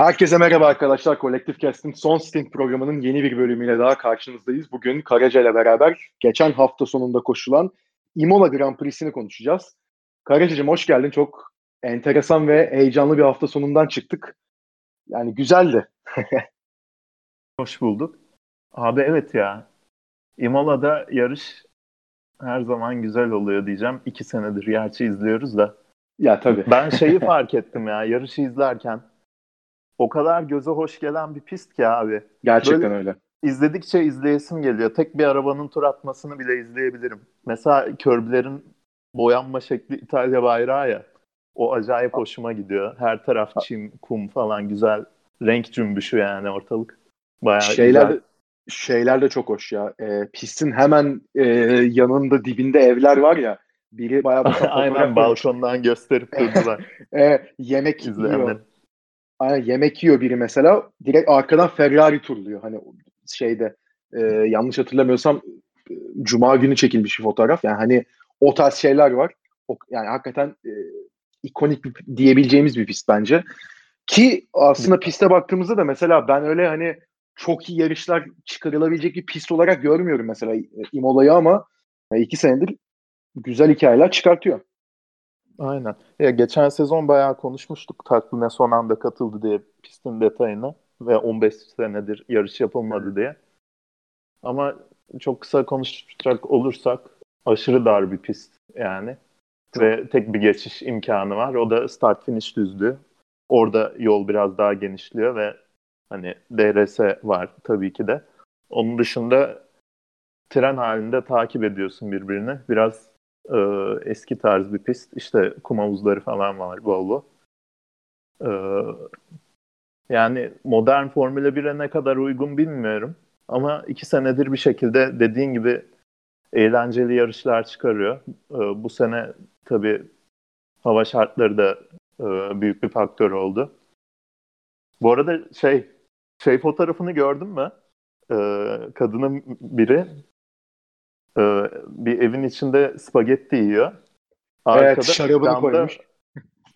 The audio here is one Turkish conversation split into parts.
Herkese merhaba arkadaşlar. Kolektif Cast'in son stint programının yeni bir bölümüyle daha karşınızdayız. Bugün Karaca ile beraber geçen hafta sonunda koşulan Imola Grand Prix'sini konuşacağız. Karaca'cığım hoş geldin. Çok enteresan ve heyecanlı bir hafta sonundan çıktık. Yani güzeldi. hoş bulduk. Abi evet ya. Imola'da yarış her zaman güzel oluyor diyeceğim. İki senedir gerçi izliyoruz da. Ya tabii. Ben şeyi fark ettim ya yarışı izlerken o kadar göze hoş gelen bir pist ki abi. Gerçekten Böyle öyle. İzledikçe izleyesim geliyor. Tek bir arabanın tur atmasını bile izleyebilirim. Mesela körblerin boyanma şekli İtalya bayrağı ya. O acayip hoşuma gidiyor. Her taraf çim, kum falan güzel. Renk cümbüşü yani ortalık. Bayağı şeyler güzel. şeyler de çok hoş ya. E, pistin hemen e, yanında dibinde evler var ya. Biri bayağı Aynen balkondan gösterip durdular. e, yemek izleyenler. Aynen yemek yiyor biri mesela. Direkt arkadan Ferrari turluyor. Hani şeyde e, yanlış hatırlamıyorsam e, Cuma günü çekilmiş bir fotoğraf. Yani hani o tarz şeyler var. O, yani hakikaten e, ikonik bir, diyebileceğimiz bir pist bence. Ki aslında piste baktığımızda da mesela ben öyle hani çok iyi yarışlar çıkarılabilecek bir pist olarak görmüyorum mesela Imola'yı ama iki senedir güzel hikayeler çıkartıyor. Aynen. Ya geçen sezon bayağı konuşmuştuk takvime son anda katıldı diye pistin detayını ve 15 senedir yarış yapılmadı diye. Ama çok kısa konuşacak olursak aşırı dar bir pist yani. Çok. Ve tek bir geçiş imkanı var. O da start finish düzlüğü. Orada yol biraz daha genişliyor ve hani DRS var tabii ki de. Onun dışında tren halinde takip ediyorsun birbirini. Biraz e, eski tarz bir pist. İşte kum havuzları falan var bol bol. E, yani modern Formula 1'e ne kadar uygun bilmiyorum. Ama iki senedir bir şekilde dediğin gibi eğlenceli yarışlar çıkarıyor. E, bu sene tabii hava şartları da e, büyük bir faktör oldu. Bu arada şey şey fotoğrafını gördün mü? E, kadının biri e, bir evin içinde spagetti yiyor. Arkada evet şarabını koymuş.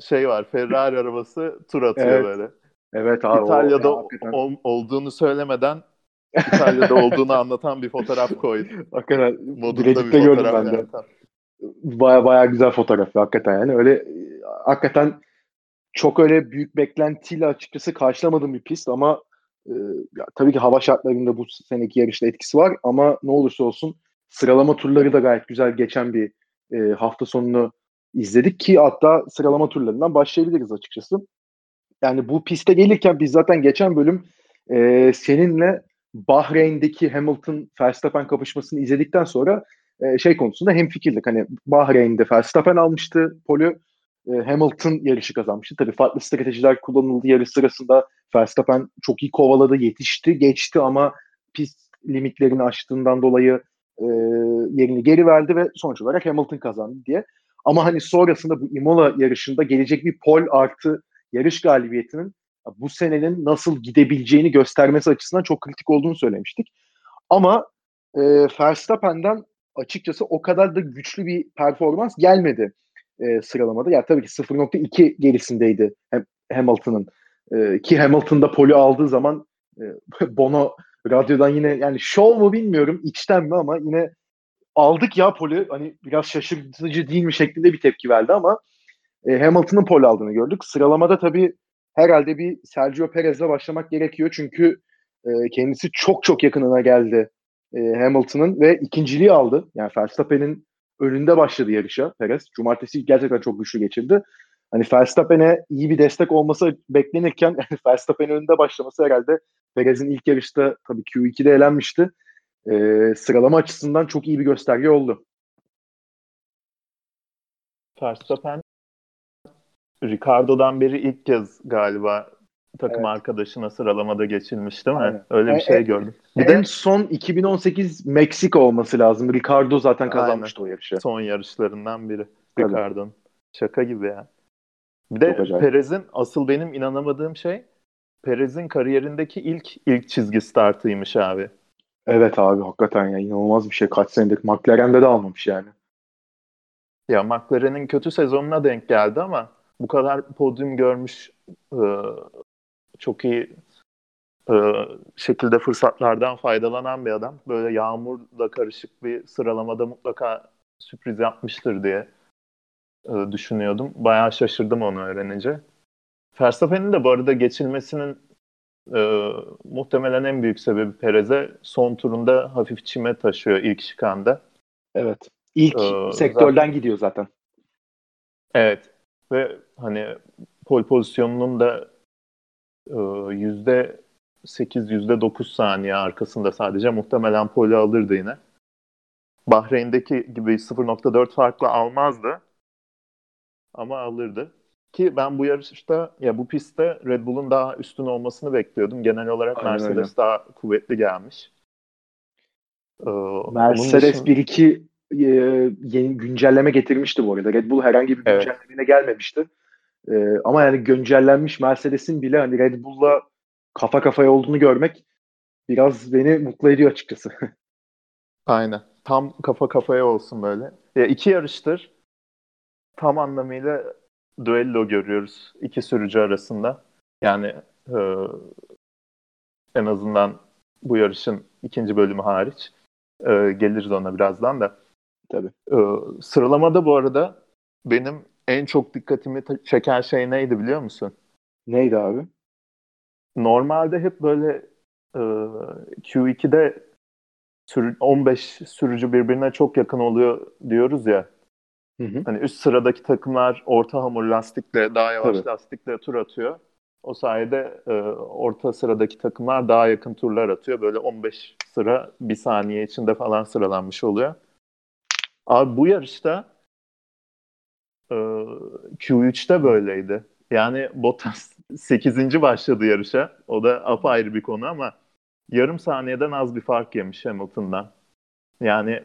Şey var Ferrari arabası tur atıyor evet. böyle. Evet abi. İtalya'da o, ol, olduğunu söylemeden İtalya'da olduğunu anlatan bir fotoğraf koydu. Hakikaten. Bilecik'te gördüm ben de. Baya baya güzel fotoğraf hakikaten yani. Öyle hakikaten çok öyle büyük beklentiyle açıkçası karşılamadığım bir pist ama e, ya, tabii ki hava şartlarında bu seneki yarışta etkisi var ama ne olursa olsun sıralama turları da gayet güzel geçen bir e, hafta sonunu izledik ki hatta sıralama turlarından başlayabiliriz açıkçası. Yani bu piste gelirken biz zaten geçen bölüm e, seninle Bahreyn'deki Hamilton Verstappen kapışmasını izledikten sonra e, şey konusunda hem fikirdik. Hani Bahreyn'de Verstappen almıştı poli e, Hamilton yarışı kazanmıştı. Tabii farklı stratejiler kullanıldı yarış sırasında. Verstappen çok iyi kovaladı, yetişti, geçti ama pist limitlerini aştığından dolayı e, yerini geri verdi ve sonuç olarak Hamilton kazandı diye. Ama hani sonrasında bu Imola yarışında gelecek bir pol artı yarış galibiyetinin bu senenin nasıl gidebileceğini göstermesi açısından çok kritik olduğunu söylemiştik. Ama e, Verstappen'den açıkçası o kadar da güçlü bir performans gelmedi e, sıralamada. Ya yani tabii ki 0.2 gerisindeydi Hamilton'ın. E, ki Hamilton'da poli aldığı zaman e, Bono radyodan yine yani show mu bilmiyorum içten mi ama yine aldık ya poli hani biraz şaşırtıcı değil mi şeklinde bir tepki verdi ama e, Hamilton'ın poli aldığını gördük. Sıralamada tabii herhalde bir Sergio Perez'le başlamak gerekiyor çünkü e, kendisi çok çok yakınına geldi e, Hamilton'ın ve ikinciliği aldı. Yani Verstappen'in önünde başladı yarışa Perez. Cumartesi gerçekten çok güçlü geçirdi. Hani Verstappen'e iyi bir destek olması beklenirken Verstappen'in önünde başlaması herhalde Perez'in ilk yarışta tabii Q2'de elenmişti. Ee, sıralama açısından çok iyi bir gösterge oldu. Verstappen Ricardo'dan beri ilk kez galiba takım evet. arkadaşına sıralamada geçilmiş değil mi? Aynen. Öyle bir e, şey e, gördüm. Bir en de son 2018 Meksika olması lazım. Ricardo zaten kazanmıştı Aynen. o yarışı. Son yarışlarından biri Ricardo'nun. Şaka gibi ya. Bir de Perez'in asıl benim inanamadığım şey Perez'in kariyerindeki ilk ilk çizgi startıymış abi. Evet abi hakikaten ya inanılmaz bir şey. Kaç senedir McLaren'de de almamış yani. Ya McLaren'in kötü sezonuna denk geldi ama bu kadar podyum görmüş e, çok iyi e, şekilde fırsatlardan faydalanan bir adam. Böyle yağmurla karışık bir sıralamada mutlaka sürpriz yapmıştır diye e, düşünüyordum. Bayağı şaşırdım onu öğrenince. Verstappen'in de bu arada geçilmesinin e, muhtemelen en büyük sebebi Perez'e son turunda hafif çime taşıyor ilk şikanda. Evet. İlk ee, sektörden zaten, gidiyor zaten. Evet. Ve hani pol pozisyonunun da e, yüzde 8 yüzde 9 saniye arkasında sadece muhtemelen poli alırdı yine. Bahreyn'deki gibi 0.4 farkla almazdı. Ama alırdı. Ki ben bu yarışta ya bu pistte Red Bull'un daha üstün olmasını bekliyordum. Genel olarak Aynen Mercedes öyle. daha kuvvetli gelmiş. Ee, Mercedes dışında... 1-2 e, yeni güncelleme getirmişti bu arada. Red Bull herhangi bir güncellemeye evet. gelmemişti. E, ama yani güncellenmiş Mercedes'in bile hani Red Bull'la kafa kafaya olduğunu görmek biraz beni mutlu ediyor açıkçası. Aynen. Tam kafa kafaya olsun böyle. Ya iki yarıştır tam anlamıyla düello görüyoruz iki sürücü arasında. Yani e, en azından bu yarışın ikinci bölümü hariç. E, geliriz ona birazdan da. Tabii. E, sıralamada bu arada benim en çok dikkatimi çeken şey neydi biliyor musun? Neydi abi? Normalde hep böyle e, Q2'de sürü, 15 sürücü birbirine çok yakın oluyor diyoruz ya. Hı hı. Hani üst sıradaki takımlar orta hamur lastikle, daha yavaş Tabii. lastikle tur atıyor. O sayede e, orta sıradaki takımlar daha yakın turlar atıyor. Böyle 15 sıra bir saniye içinde falan sıralanmış oluyor. Abi bu yarışta e, Q3'te böyleydi. Yani Bottas 8. başladı yarışa. O da apayrı bir konu ama yarım saniyeden az bir fark yemiş Hamilton'dan. Yani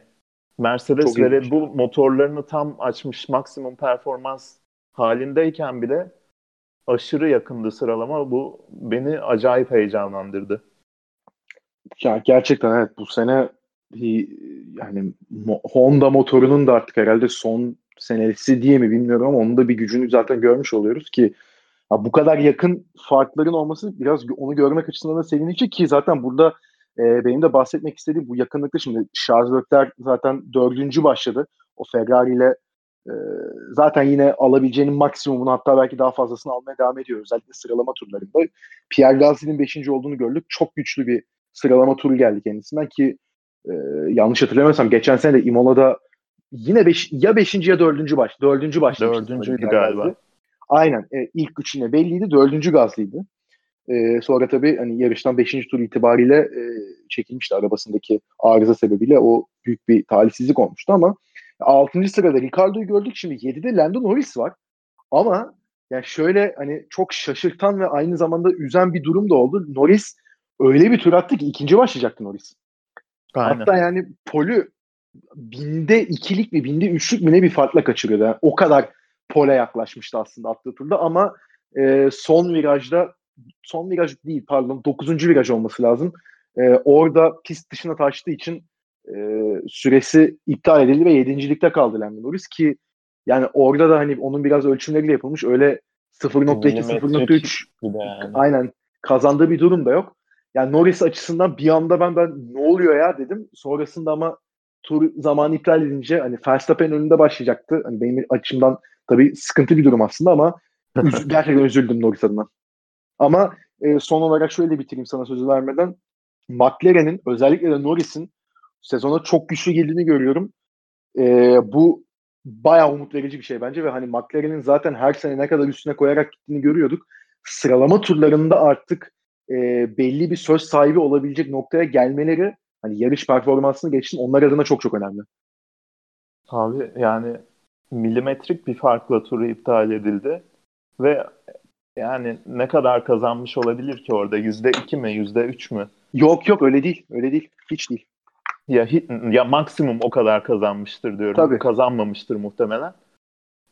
Mercedes Çok ve Red Bull motorlarını tam açmış maksimum performans halindeyken bile aşırı yakındı sıralama. Bu beni acayip heyecanlandırdı. Ya gerçekten evet bu sene yani Honda motorunun da artık herhalde son senesi diye mi bilmiyorum ama onun da bir gücünü zaten görmüş oluyoruz ki bu kadar yakın farkların olması biraz onu görmek açısından da sevinici ki zaten burada e, benim de bahsetmek istediğim bu yakınlıkta şimdi Charles Leclerc zaten dördüncü başladı. O Ferrari ile e, zaten yine alabileceğinin maksimumunu hatta belki daha fazlasını almaya devam ediyor. Özellikle sıralama turlarında. Pierre Gasly'nin beşinci olduğunu gördük. Çok güçlü bir sıralama turu geldi kendisinden ki e, yanlış hatırlamıyorsam geçen sene de Imola'da yine beş, ya beşinci ya dördüncü baş. Dördüncü başlamıştı. Dördüncüydü galiba. Gasly. Aynen. E, ilk üç yine belliydi. Dördüncü Gasly'ydi. E, sonra tabii hani yarıştan 5. tur itibariyle e, çekilmişti arabasındaki arıza sebebiyle o büyük bir talihsizlik olmuştu ama 6. sırada Ricardo'yu gördük şimdi 7'de Lando Norris var ama yani şöyle hani çok şaşırtan ve aynı zamanda üzen bir durum da oldu. Norris öyle bir tur attı ki ikinci başlayacaktı Norris. Aynen. Hatta yani polü binde ikilik mi binde üçlük mü ne bir farkla kaçırıyordu. Yani o kadar pole yaklaşmıştı aslında attığı turda ama e, son virajda son viraj değil pardon 9. viraj olması lazım. E, orada pist dışına taştığı için e, süresi iptal edildi ve yedincilikte kaldı Lando Norris ki yani orada da hani onun biraz ölçümleriyle yapılmış öyle 0.2 0.3 yani. aynen kazandığı bir durum da yok. Yani Norris açısından bir anda ben ben ne oluyor ya dedim. Sonrasında ama tur zamanı iptal edince hani Verstappen önünde başlayacaktı. Hani benim açımdan tabii sıkıntı bir durum aslında ama gerçekten üzüldüm Norris adına. Ama e, son olarak şöyle bitireyim sana sözü vermeden. McLaren'in özellikle de Norris'in sezona çok güçlü geldiğini görüyorum. E, bu bayağı umut verici bir şey bence ve hani McLaren'in zaten her sene ne kadar üstüne koyarak gittiğini görüyorduk. Sıralama turlarında artık e, belli bir söz sahibi olabilecek noktaya gelmeleri hani yarış performansını geçsin onlar adına çok çok önemli. Abi yani milimetrik bir farkla turu iptal edildi ve yani ne kadar kazanmış olabilir ki orada? Yüzde iki mi? Yüzde üç mü? Yok yok öyle değil. Öyle değil. Hiç değil. Ya, ya maksimum o kadar kazanmıştır diyorum. Tabii. Kazanmamıştır muhtemelen.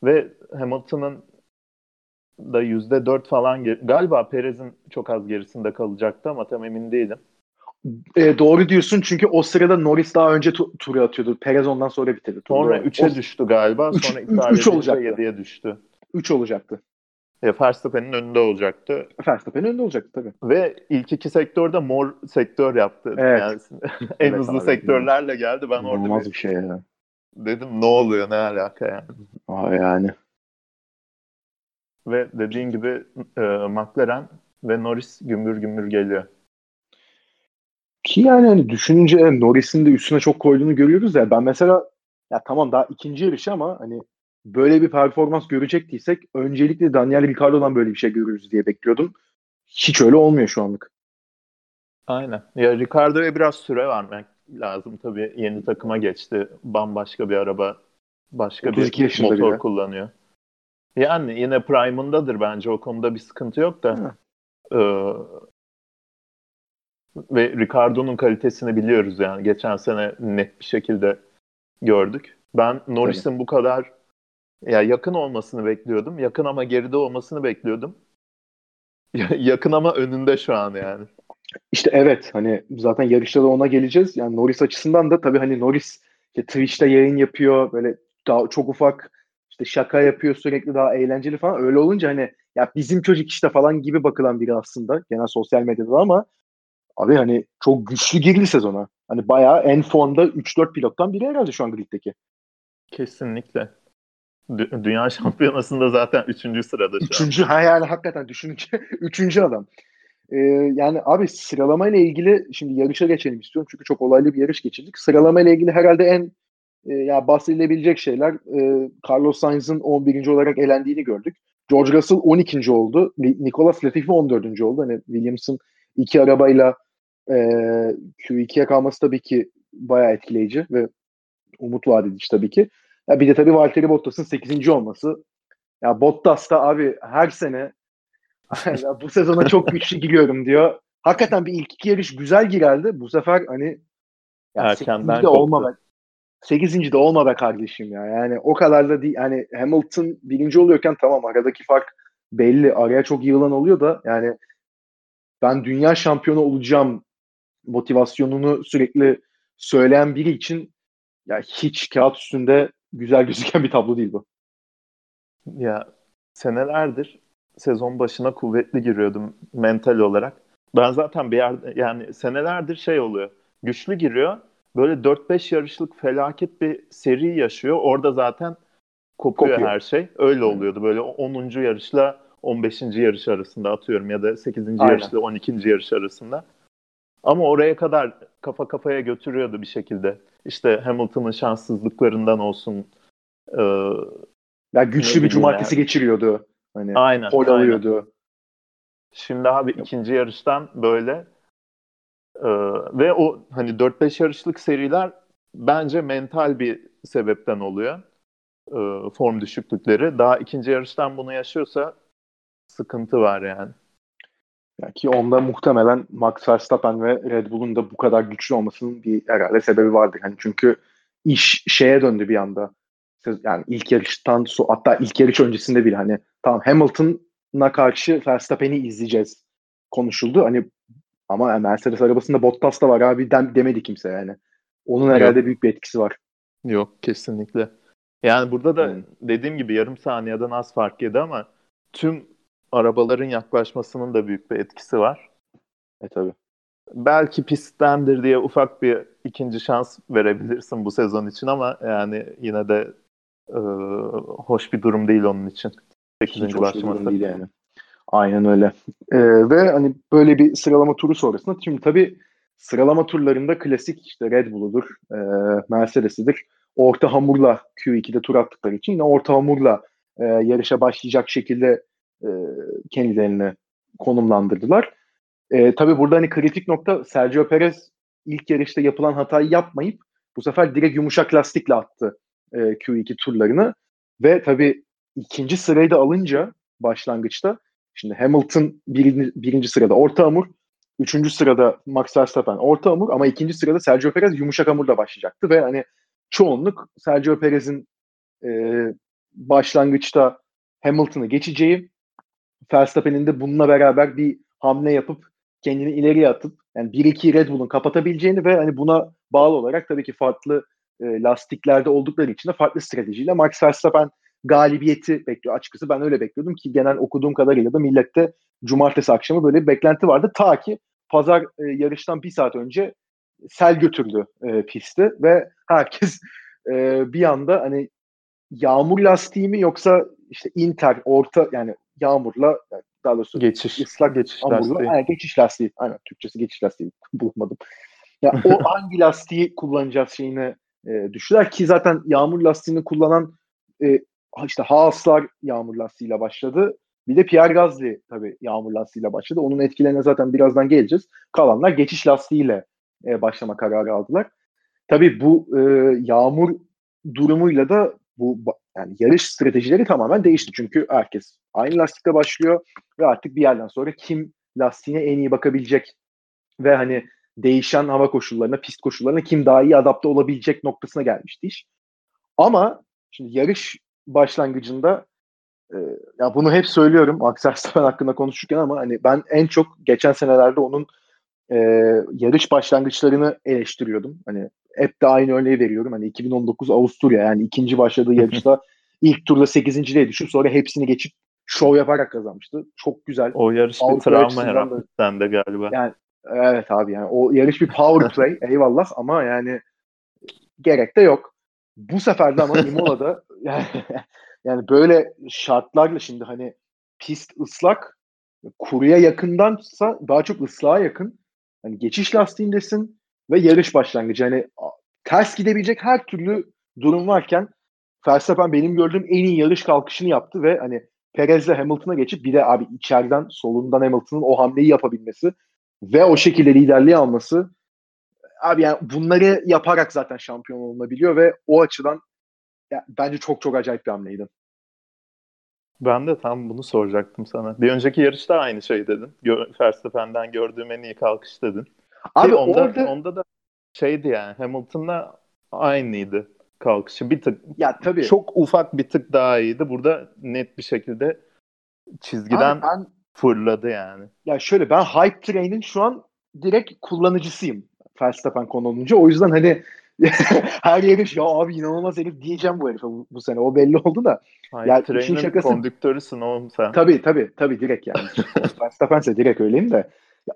Ve Hamilton'ın da yüzde dört falan galiba Perez'in çok az gerisinde kalacaktı ama tam emin değilim. E, doğru diyorsun çünkü o sırada Norris daha önce tu- turu atıyordu. Perez ondan sonra bitirdi. Sonra 3'e düştü galiba. Üç, sonra iptal 3 olacaktı. 7'ye düştü. 3 olacaktı. Ya Verstappen'in önünde olacaktı. Verstappen'in önünde olacaktı tabii. Ve ilk iki sektörde mor sektör yaptı. Evet. Yani en Evet hızlı abi, sektörlerle geldi. Ben orada bir bir şey ya. dedim ne oluyor ne alaka yani. Aa, yani. Ve dediğin gibi e, McLaren ve Norris gümbür gümbür geliyor. Ki yani hani düşününce Norris'in de üstüne çok koyduğunu görüyoruz ya. Ben mesela ya tamam daha ikinci yarışı ama hani böyle bir performans görecektiysek öncelikle Daniel Ricciardo'dan böyle bir şey görürüz diye bekliyordum. Hiç öyle olmuyor şu anlık. Aynen. Ya Ricardo'ya biraz süre vermek lazım tabii. Yeni takıma geçti. Bambaşka bir araba, başka 32 bir motor bile. kullanıyor. Yani yine prime'ındadır bence. O konuda bir sıkıntı yok da. Ee, ve Ricardo'nun kalitesini biliyoruz yani. Geçen sene net bir şekilde gördük. Ben Norris'in bu kadar ya yakın olmasını bekliyordum. Yakın ama geride olmasını bekliyordum. yakın ama önünde şu an yani. İşte evet hani zaten yarışta da ona geleceğiz. Yani Norris açısından da tabii hani Norris işte Twitch'te yayın yapıyor böyle daha çok ufak işte şaka yapıyor sürekli daha eğlenceli falan. Öyle olunca hani ya bizim çocuk işte falan gibi bakılan biri aslında genel sosyal medyada ama abi hani çok güçlü girdi sezona. Hani bayağı en formda 3-4 pilottan biri herhalde şu an griddeki. Kesinlikle. Dü- Dünya Şampiyonası'nda zaten 3. sırada şu an. Üçüncü ha yani hakikaten düşününce üçüncü adam. Ee, yani abi sıralama ile ilgili şimdi yarışa geçelim istiyorum çünkü çok olaylı bir yarış geçirdik. Sıralama ile ilgili herhalde en e, ya bahsedilebilecek şeyler e, Carlos Sainz'ın 11. olarak elendiğini gördük. George Russell 12. oldu. Ni- Nicolas Latifi 14. oldu. Hani Williams'ın iki arabayla e, Q2'ye kalması tabii ki bayağı etkileyici ve umut vaat edici tabii ki. Ya bir de tabii Valtteri Bottas'ın 8. olması. Ya Bottas da abi her sene ya bu sezona çok güçlü giriyorum diyor. Hakikaten bir ilk iki yarış güzel girerdi. Bu sefer hani ya Erkenden 8. de olma be. 8. de olma be kardeşim ya. Yani o kadar da değil. Yani Hamilton birinci oluyorken tamam aradaki fark belli. Araya çok yığılan oluyor da yani ben dünya şampiyonu olacağım motivasyonunu sürekli söyleyen biri için ya hiç kağıt üstünde güzel gözüken bir tablo değil bu. Ya senelerdir sezon başına kuvvetli giriyordum mental olarak. Ben zaten bir yerde yani senelerdir şey oluyor. Güçlü giriyor. Böyle 4-5 yarışlık felaket bir seri yaşıyor. Orada zaten kopuyor, Kopuyor. her şey. Öyle oluyordu. Böyle 10. yarışla 15. yarış arasında atıyorum ya da 8. Aynen. yarışla 12. yarış arasında. Ama oraya kadar kafa kafaya götürüyordu bir şekilde. İşte Hamilton'ın şanssızlıklarından olsun. Ee, Ya güçlü bir cumartesi yani. geçiriyordu. Hani aynen. pol alıyordu. Şimdi abi ikinci yarıştan böyle e, ve o hani 4-5 yarışlık seriler bence mental bir sebepten oluyor. E, form düşüklükleri. Daha ikinci yarıştan bunu yaşıyorsa sıkıntı var yani. Ya ki onda muhtemelen Max Verstappen ve Red Bull'un da bu kadar güçlü olmasının bir herhalde sebebi vardır. Hani çünkü iş şeye döndü bir anda. Yani ilk yarıştan so hatta ilk yarış öncesinde bile hani tamam Hamilton'a karşı Verstappen'i izleyeceğiz konuşuldu. Hani ama Mercedes arabasında Bottas da var abi dem- demedi kimse yani. Onun herhalde Yok. büyük bir etkisi var. Yok kesinlikle. Yani burada da Hmm. dediğim gibi yarım saniyeden az fark yedi ama tüm arabaların yaklaşmasının da büyük bir etkisi var. E tabi. belki pisttendir diye ufak bir ikinci şans verebilirsin bu sezon için ama yani yine de e, hoş bir durum değil onun için. Hiç 8. hoş bir durum değil yani. Aynen öyle. Ee, ve hani böyle bir sıralama turu sonrasında şimdi tabii sıralama turlarında klasik işte Red Bull'udur, e, Mercedes'idir. Orta hamurla Q2'de tur attıkları için yine orta hamurla e, yarışa başlayacak şekilde e, kendilerini konumlandırdılar. E, tabii burada hani kritik nokta Sergio Perez ilk yarışta yapılan hatayı yapmayıp bu sefer direkt yumuşak lastikle attı e, Q2 turlarını. Ve tabii ikinci sırayı da alınca başlangıçta şimdi Hamilton birinci, birinci sırada orta hamur, üçüncü sırada Max Verstappen orta hamur ama ikinci sırada Sergio Perez yumuşak hamurla başlayacaktı ve hani çoğunluk Sergio Perez'in e, başlangıçta Hamilton'ı geçeceği, Verstappen'in de bununla beraber bir hamle yapıp kendini ileriye atıp yani 1-2 Red Bull'un kapatabileceğini ve hani buna bağlı olarak tabii ki farklı e, lastiklerde oldukları için de farklı stratejiyle Max Verstappen galibiyeti bekliyor açıkçası. Ben öyle bekliyordum ki genel okuduğum kadarıyla da millette cumartesi akşamı böyle bir beklenti vardı. Ta ki pazar e, yarıştan bir saat önce sel götürdü e, pisti ve herkes e, bir anda hani yağmur lastiği mi yoksa işte Inter orta yani yağmurla daha doğrusu geçiş ıslak geçiş hamurla lastiği. yani geçiş lastiği. Aynen Türkçesi geçiş lastiği bulmadım. Ya yani o hangi lastiği kullanacağız şeyini e, düştüler ki zaten yağmur lastiğini kullanan e, işte Haaslar yağmur lastiğiyle başladı. Bir de Pierre Gasly tabii yağmur lastiğiyle başladı. Onun etkilerine zaten birazdan geleceğiz. Kalanlar geçiş lastiğiyle e, başlama kararı aldılar. Tabii bu e, yağmur durumuyla da bu yani yarış stratejileri tamamen değişti. Çünkü herkes aynı lastikle başlıyor ve artık bir yerden sonra kim lastiğine en iyi bakabilecek ve hani değişen hava koşullarına, pist koşullarına kim daha iyi adapte olabilecek noktasına gelmişti iş. Ama şimdi yarış başlangıcında e, ya bunu hep söylüyorum Aksel Verstappen hakkında konuşurken ama hani ben en çok geçen senelerde onun e, yarış başlangıçlarını eleştiriyordum. Hani hep de aynı örneği veriyorum. Hani 2019 Avusturya yani ikinci başladığı yarışta ilk turda 8.liğe düşüp sonra hepsini geçip şov yaparak kazanmıştı. Çok güzel. O yarış bir travma herhalde sende galiba. Yani evet abi yani o yarış bir power play eyvallah ama yani gerek de yok. Bu sefer de ama Imola'da yani, yani böyle şartlarla şimdi hani pist ıslak kuruya yakındansa daha çok ıslığa yakın. Hani geçiş lastiğindesin ve yarış başlangıcı. Hani ters gidebilecek her türlü durum varken Verstappen benim gördüğüm en iyi yarış kalkışını yaptı ve hani Perez'le Hamilton'a geçip bir de abi içeriden solundan Hamilton'ın o hamleyi yapabilmesi ve o şekilde liderliği alması abi yani bunları yaparak zaten şampiyon olunabiliyor ve o açıdan ya, bence çok çok acayip bir hamleydi. Ben de tam bunu soracaktım sana. Bir önceki yarışta aynı şey dedin. Verstappen'den gördüğüm en iyi kalkış dedin. Abi onda, orada... onda da şeydi yani Hamilton'la aynıydı kalkışı. Bir tık ya tabii. çok ufak bir tık daha iyiydi. Burada net bir şekilde çizgiden ben, fırladı yani. Ya şöyle ben Hype Train'in şu an direkt kullanıcısıyım. Verstappen konu olunca. O yüzden hani her yarış ya abi inanılmaz herif diyeceğim bu herife bu, bu sene. O belli oldu da. Hype yani Train'in şakası... kondüktörüsün oğlum sen. Tabii tabii tabii direkt yani. Verstappen'se direkt öyleyim de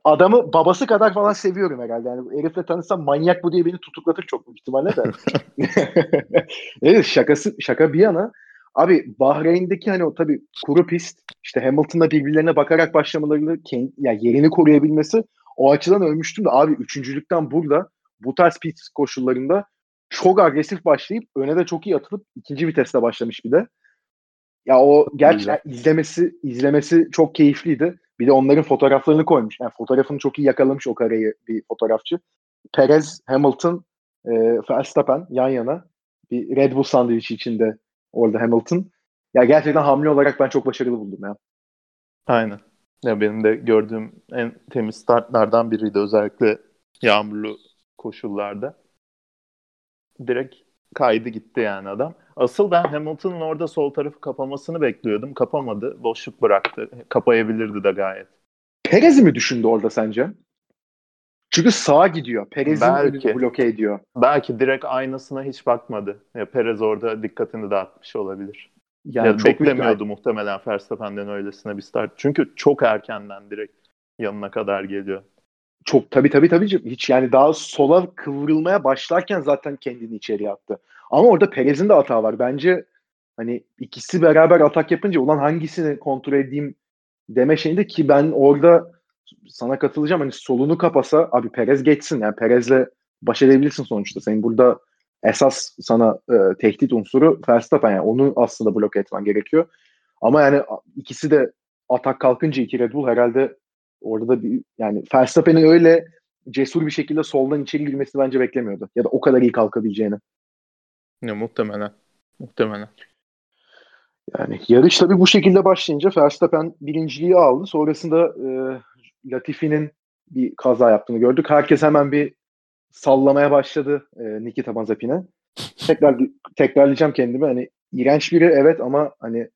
adamı babası kadar falan seviyorum herhalde. Yani herifle tanışsam manyak bu diye beni tutuklatır çok büyük ihtimalle de. evet şakası şaka bir yana. Abi Bahreyn'deki hani o tabii kuru pist işte Hamilton'la birbirlerine bakarak başlamalarını kendi, yani yerini koruyabilmesi o açıdan ölmüştüm de abi üçüncülükten burada bu tarz pist koşullarında çok agresif başlayıp öne de çok iyi atılıp ikinci viteste başlamış bir de. Ya o gerçekten izlemesi izlemesi çok keyifliydi. Bir de onların fotoğraflarını koymuş. Yani fotoğrafını çok iyi yakalamış o kareyi bir fotoğrafçı. Perez, Hamilton, e, Verstappen yan yana. Bir Red Bull sandviçi içinde orada Hamilton. Ya gerçekten hamle olarak ben çok başarılı buldum ya. Aynen. Ya benim de gördüğüm en temiz startlardan biriydi özellikle yağmurlu koşullarda. Direkt kaydı gitti yani adam. Asıl ben Hamilton'ın orada sol tarafı kapamasını bekliyordum. Kapamadı. Boşluk bıraktı. Kapayabilirdi de gayet. Perez'i mi düşündü orada sence? Çünkü sağa gidiyor. Perez'in önünü bloke ediyor. Belki direkt aynasına hiç bakmadı. Ya Perez orada dikkatini dağıtmış olabilir. Yani ya çok beklemiyordu büyük... muhtemelen Verstappen'den öylesine bir start. Çünkü çok erkenden direkt yanına kadar geliyor. Çok tabii tabii tabii hiç yani daha sola kıvrılmaya başlarken zaten kendini içeriye attı. Ama orada Perez'in de hata var. Bence hani ikisi beraber atak yapınca ulan hangisini kontrol edeyim deme şeyinde ki ben orada sana katılacağım. Hani solunu kapasa abi Perez geçsin. Yani Perez'le baş edebilirsin sonuçta. Senin burada esas sana e, tehdit unsuru Verstappen. Yani onu aslında blok etmen gerekiyor. Ama yani ikisi de atak kalkınca iki Red Bull herhalde orada da bir yani Verstappen'in öyle cesur bir şekilde soldan içeri girmesini bence beklemiyordu. Ya da o kadar iyi kalkabileceğini. Ya, muhtemelen. Muhtemelen. Yani yarış tabii bu şekilde başlayınca Verstappen birinciliği aldı. Sonrasında e, Latifi'nin bir kaza yaptığını gördük. Herkes hemen bir sallamaya başladı e, Nikita Mazepin'e. Tekrar tekrarlayacağım kendimi. Hani iğrenç biri evet ama hani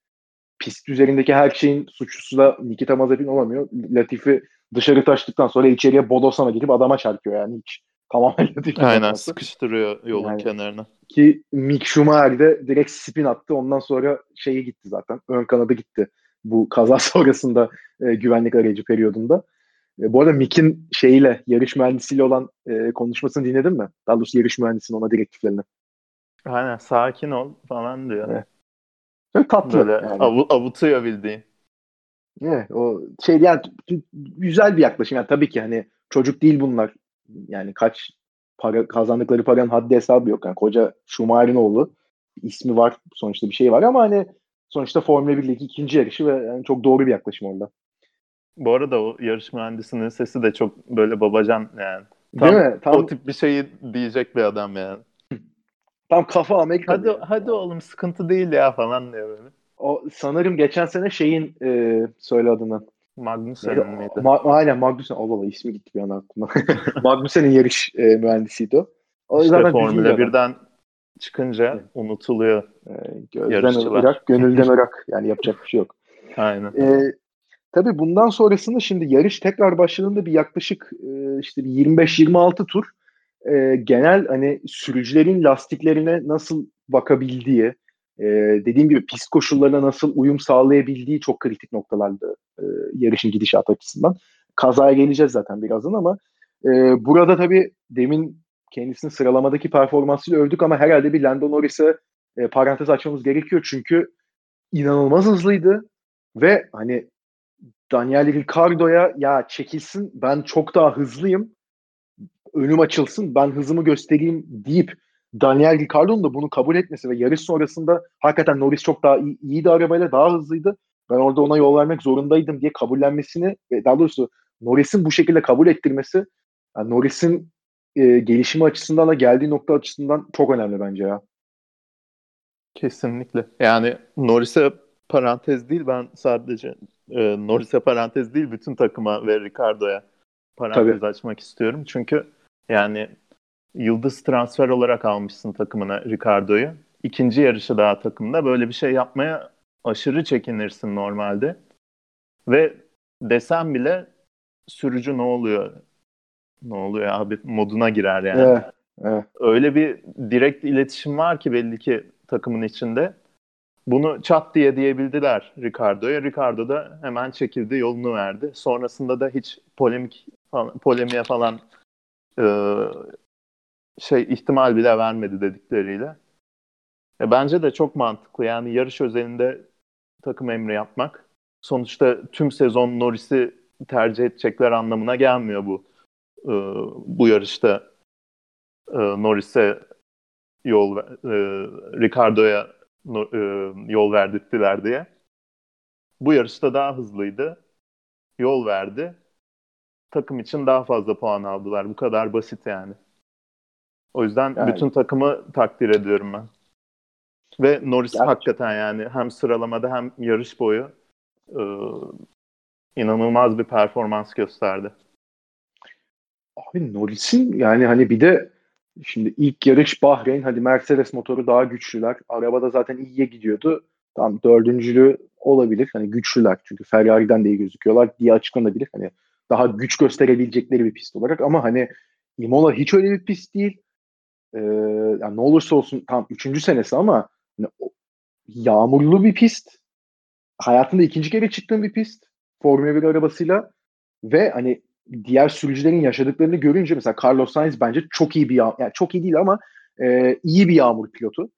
pist üzerindeki her şeyin suçlusu da Nikita Mazepin olamıyor. Latifi dışarı taştıktan sonra içeriye bodosana gidip adama çarpıyor yani hiç Tamamen değil. Aynen sıkıştırıyor yolun yani, kenarına. Ki Mick Schumacher de direkt spin attı. Ondan sonra şeyi gitti zaten. Ön kanadı gitti. Bu kaza sonrasında e, güvenlik aracı periyodunda. E, bu arada Mick'in şeyiyle, yarış mühendisiyle olan e, konuşmasını dinledin mi? Daha doğrusu yarış mühendisinin ona direktiflerini. Aynen sakin ol falan diyor. Evet. Çok tatlı. Böyle yani. av, avutuyor bildiğin. Evet, o şey yani güzel bir yaklaşım. Yani tabii ki hani çocuk değil bunlar. Yani kaç para kazandıkları paranın haddi hesabı yok. Yani koca Schumacher'in oğlu ismi var sonuçta bir şey var ama hani sonuçta Formula 1'deki ikinci yarışı ve yani çok doğru bir yaklaşım orada. Bu arada o yarış mühendisinin sesi de çok böyle babacan yani. Tam Değil mi? Tam... O tip bir şeyi diyecek bir adam yani. Tam kafa Amerika. Hadi, yani. hadi oğlum sıkıntı değil ya falan diyor böyle. O sanırım geçen sene şeyin e, söyle adını. Magnussen'in miydi? Ma- aynen Magnussen. Allah Allah ismi gitti bir an aklıma. Magnussen'in yarış e, mühendisiydi o. o işte Formula 1'den çıkınca evet. unutuluyor. E, gözden Irak, gönülden Irak. Yani yapacak bir şey yok. Aynen. E, tabii bundan sonrasında şimdi yarış tekrar başladığında bir yaklaşık e, işte bir 25-26 tur e, genel hani sürücülerin lastiklerine nasıl bakabildiği, e, dediğim gibi pist koşullarına nasıl uyum sağlayabildiği çok kritik noktalardı e, yarışın gidişat açısından. Kazaya geleceğiz zaten birazdan ama e, burada tabii demin kendisini sıralamadaki performansıyla övdük ama herhalde bir Lando Norris'e e, parantez açmamız gerekiyor çünkü inanılmaz hızlıydı ve hani Daniel Ricciardo'ya ya çekilsin ben çok daha hızlıyım önüm açılsın ben hızımı göstereyim deyip Daniel Ricciardo'nun da bunu kabul etmesi ve yarış sonrasında hakikaten Norris çok daha iyi, iyiydi arabayla daha hızlıydı. Ben orada ona yol vermek zorundaydım diye kabullenmesini ve daha doğrusu Norris'in bu şekilde kabul ettirmesi yani Norris'in e, gelişimi açısından da geldiği nokta açısından çok önemli bence ya. Kesinlikle. Yani Norris'e parantez değil ben sadece e, Norris'e parantez değil bütün takıma ve Ricardo'ya parantez Tabii. açmak istiyorum. Çünkü yani yıldız transfer olarak almışsın takımına Ricardo'yu. İkinci yarışı daha takımda böyle bir şey yapmaya aşırı çekinirsin normalde. Ve desem bile sürücü ne oluyor? Ne oluyor abi moduna girer yani. Evet, evet. Öyle bir direkt iletişim var ki belli ki takımın içinde. Bunu çat diye diyebildiler Ricardo'ya. Ricardo da hemen çekildi, yolunu verdi. Sonrasında da hiç polemik falan, polemiğe falan e, şey ihtimal bile vermedi dedikleriyle. E, bence de çok mantıklı. Yani yarış özelinde takım emri yapmak. Sonuçta tüm sezon Norris'i tercih edecekler anlamına gelmiyor bu. E, bu yarışta e, Norris'e yol e, Ricardo'ya e, yol verdirttiler diye. Bu yarışta daha hızlıydı. Yol verdi. Takım için daha fazla puan aldılar. Bu kadar basit yani. O yüzden yani. bütün takımı takdir ediyorum ben. Ve Norris Gerçekten. hakikaten yani hem sıralamada hem yarış boyu e, inanılmaz bir performans gösterdi. Abi Norris'in yani hani bir de şimdi ilk yarış Bahreyn hadi Mercedes motoru daha güçlüler. Arabada zaten iyiye gidiyordu. Tam dördüncülü olabilir. Hani güçlüler çünkü Ferrari'den de iyi gözüküyorlar diye açıklanabilir. Hani daha güç gösterebilecekleri bir pist olarak ama hani Imola hiç öyle bir pist değil e, yani ne olursa olsun tam üçüncü senesi ama hani, yağmurlu bir pist. Hayatında ikinci kere çıktığım bir pist. Formula 1 arabasıyla ve hani diğer sürücülerin yaşadıklarını görünce mesela Carlos Sainz bence çok iyi bir yağmur, yani çok iyi değil ama e, iyi bir yağmur pilotu.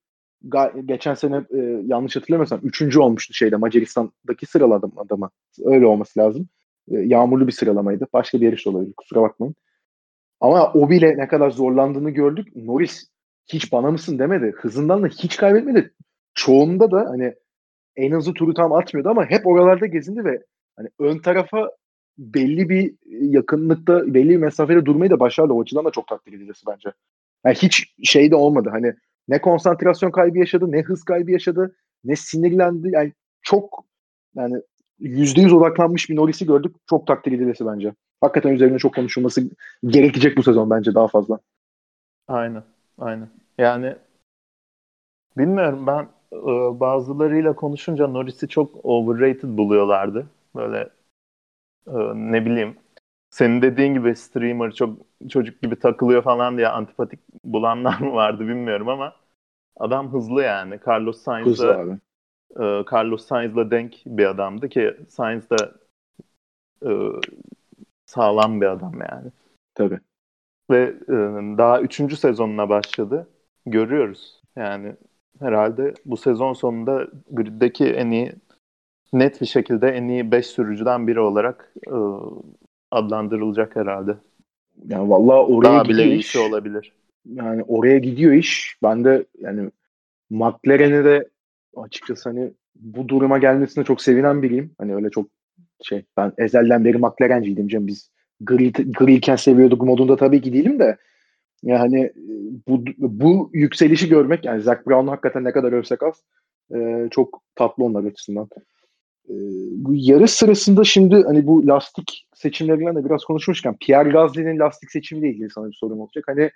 Ga- geçen sene e, yanlış hatırlamıyorsam üçüncü olmuştu şeyde Macaristan'daki sıraladım adama. Öyle olması lazım. E, yağmurlu bir sıralamaydı. Başka bir yarış olabilir. Kusura bakmayın. Ama o bile ne kadar zorlandığını gördük. Norris hiç bana mısın demedi. Hızından da hiç kaybetmedi. Çoğunda da hani en hızlı turu tam atmıyordu ama hep oralarda gezindi ve hani ön tarafa belli bir yakınlıkta, belli bir mesafede durmayı da başardı. O açıdan da çok takdir edilesi bence. Yani hiç şey de olmadı. Hani ne konsantrasyon kaybı yaşadı, ne hız kaybı yaşadı, ne sinirlendi. Yani çok yani yüzde yüz odaklanmış bir Norris'i gördük. Çok takdir edilesi bence. Hakikaten üzerine çok konuşulması gerekecek bu sezon bence daha fazla. Aynen. Aynen. Yani bilmiyorum ben e, bazılarıyla konuşunca Norris'i çok overrated buluyorlardı. Böyle e, ne bileyim senin dediğin gibi streamer çok çocuk gibi takılıyor falan diye antipatik bulanlar mı vardı bilmiyorum ama adam hızlı yani. Carlos Sainz'la e, Carlos Sainz'la denk bir adamdı ki Sainz de e, sağlam bir adam yani. Tabii. Ve e, daha üçüncü sezonuna başladı. Görüyoruz. Yani herhalde bu sezon sonunda griddeki en iyi net bir şekilde en iyi 5 sürücüden biri olarak e, adlandırılacak herhalde. Yani vallahi oraya Daha bile iyisi olabilir. Yani oraya gidiyor iş. Ben de yani McLaren'e de açıkçası hani bu duruma gelmesine çok sevinen biriyim. Hani öyle çok şey ben ezelden beri McLaren'ciydim canım biz gri, griyken seviyorduk modunda tabii ki değilim de yani bu, bu yükselişi görmek yani Zach Brown hakikaten ne kadar övsek az e, çok tatlı onlar açısından. E, bu yarış sırasında şimdi hani bu lastik seçimlerinden de biraz konuşmuşken Pierre Gasly'nin lastik seçimiyle ilgili sana bir sorum olacak. Hani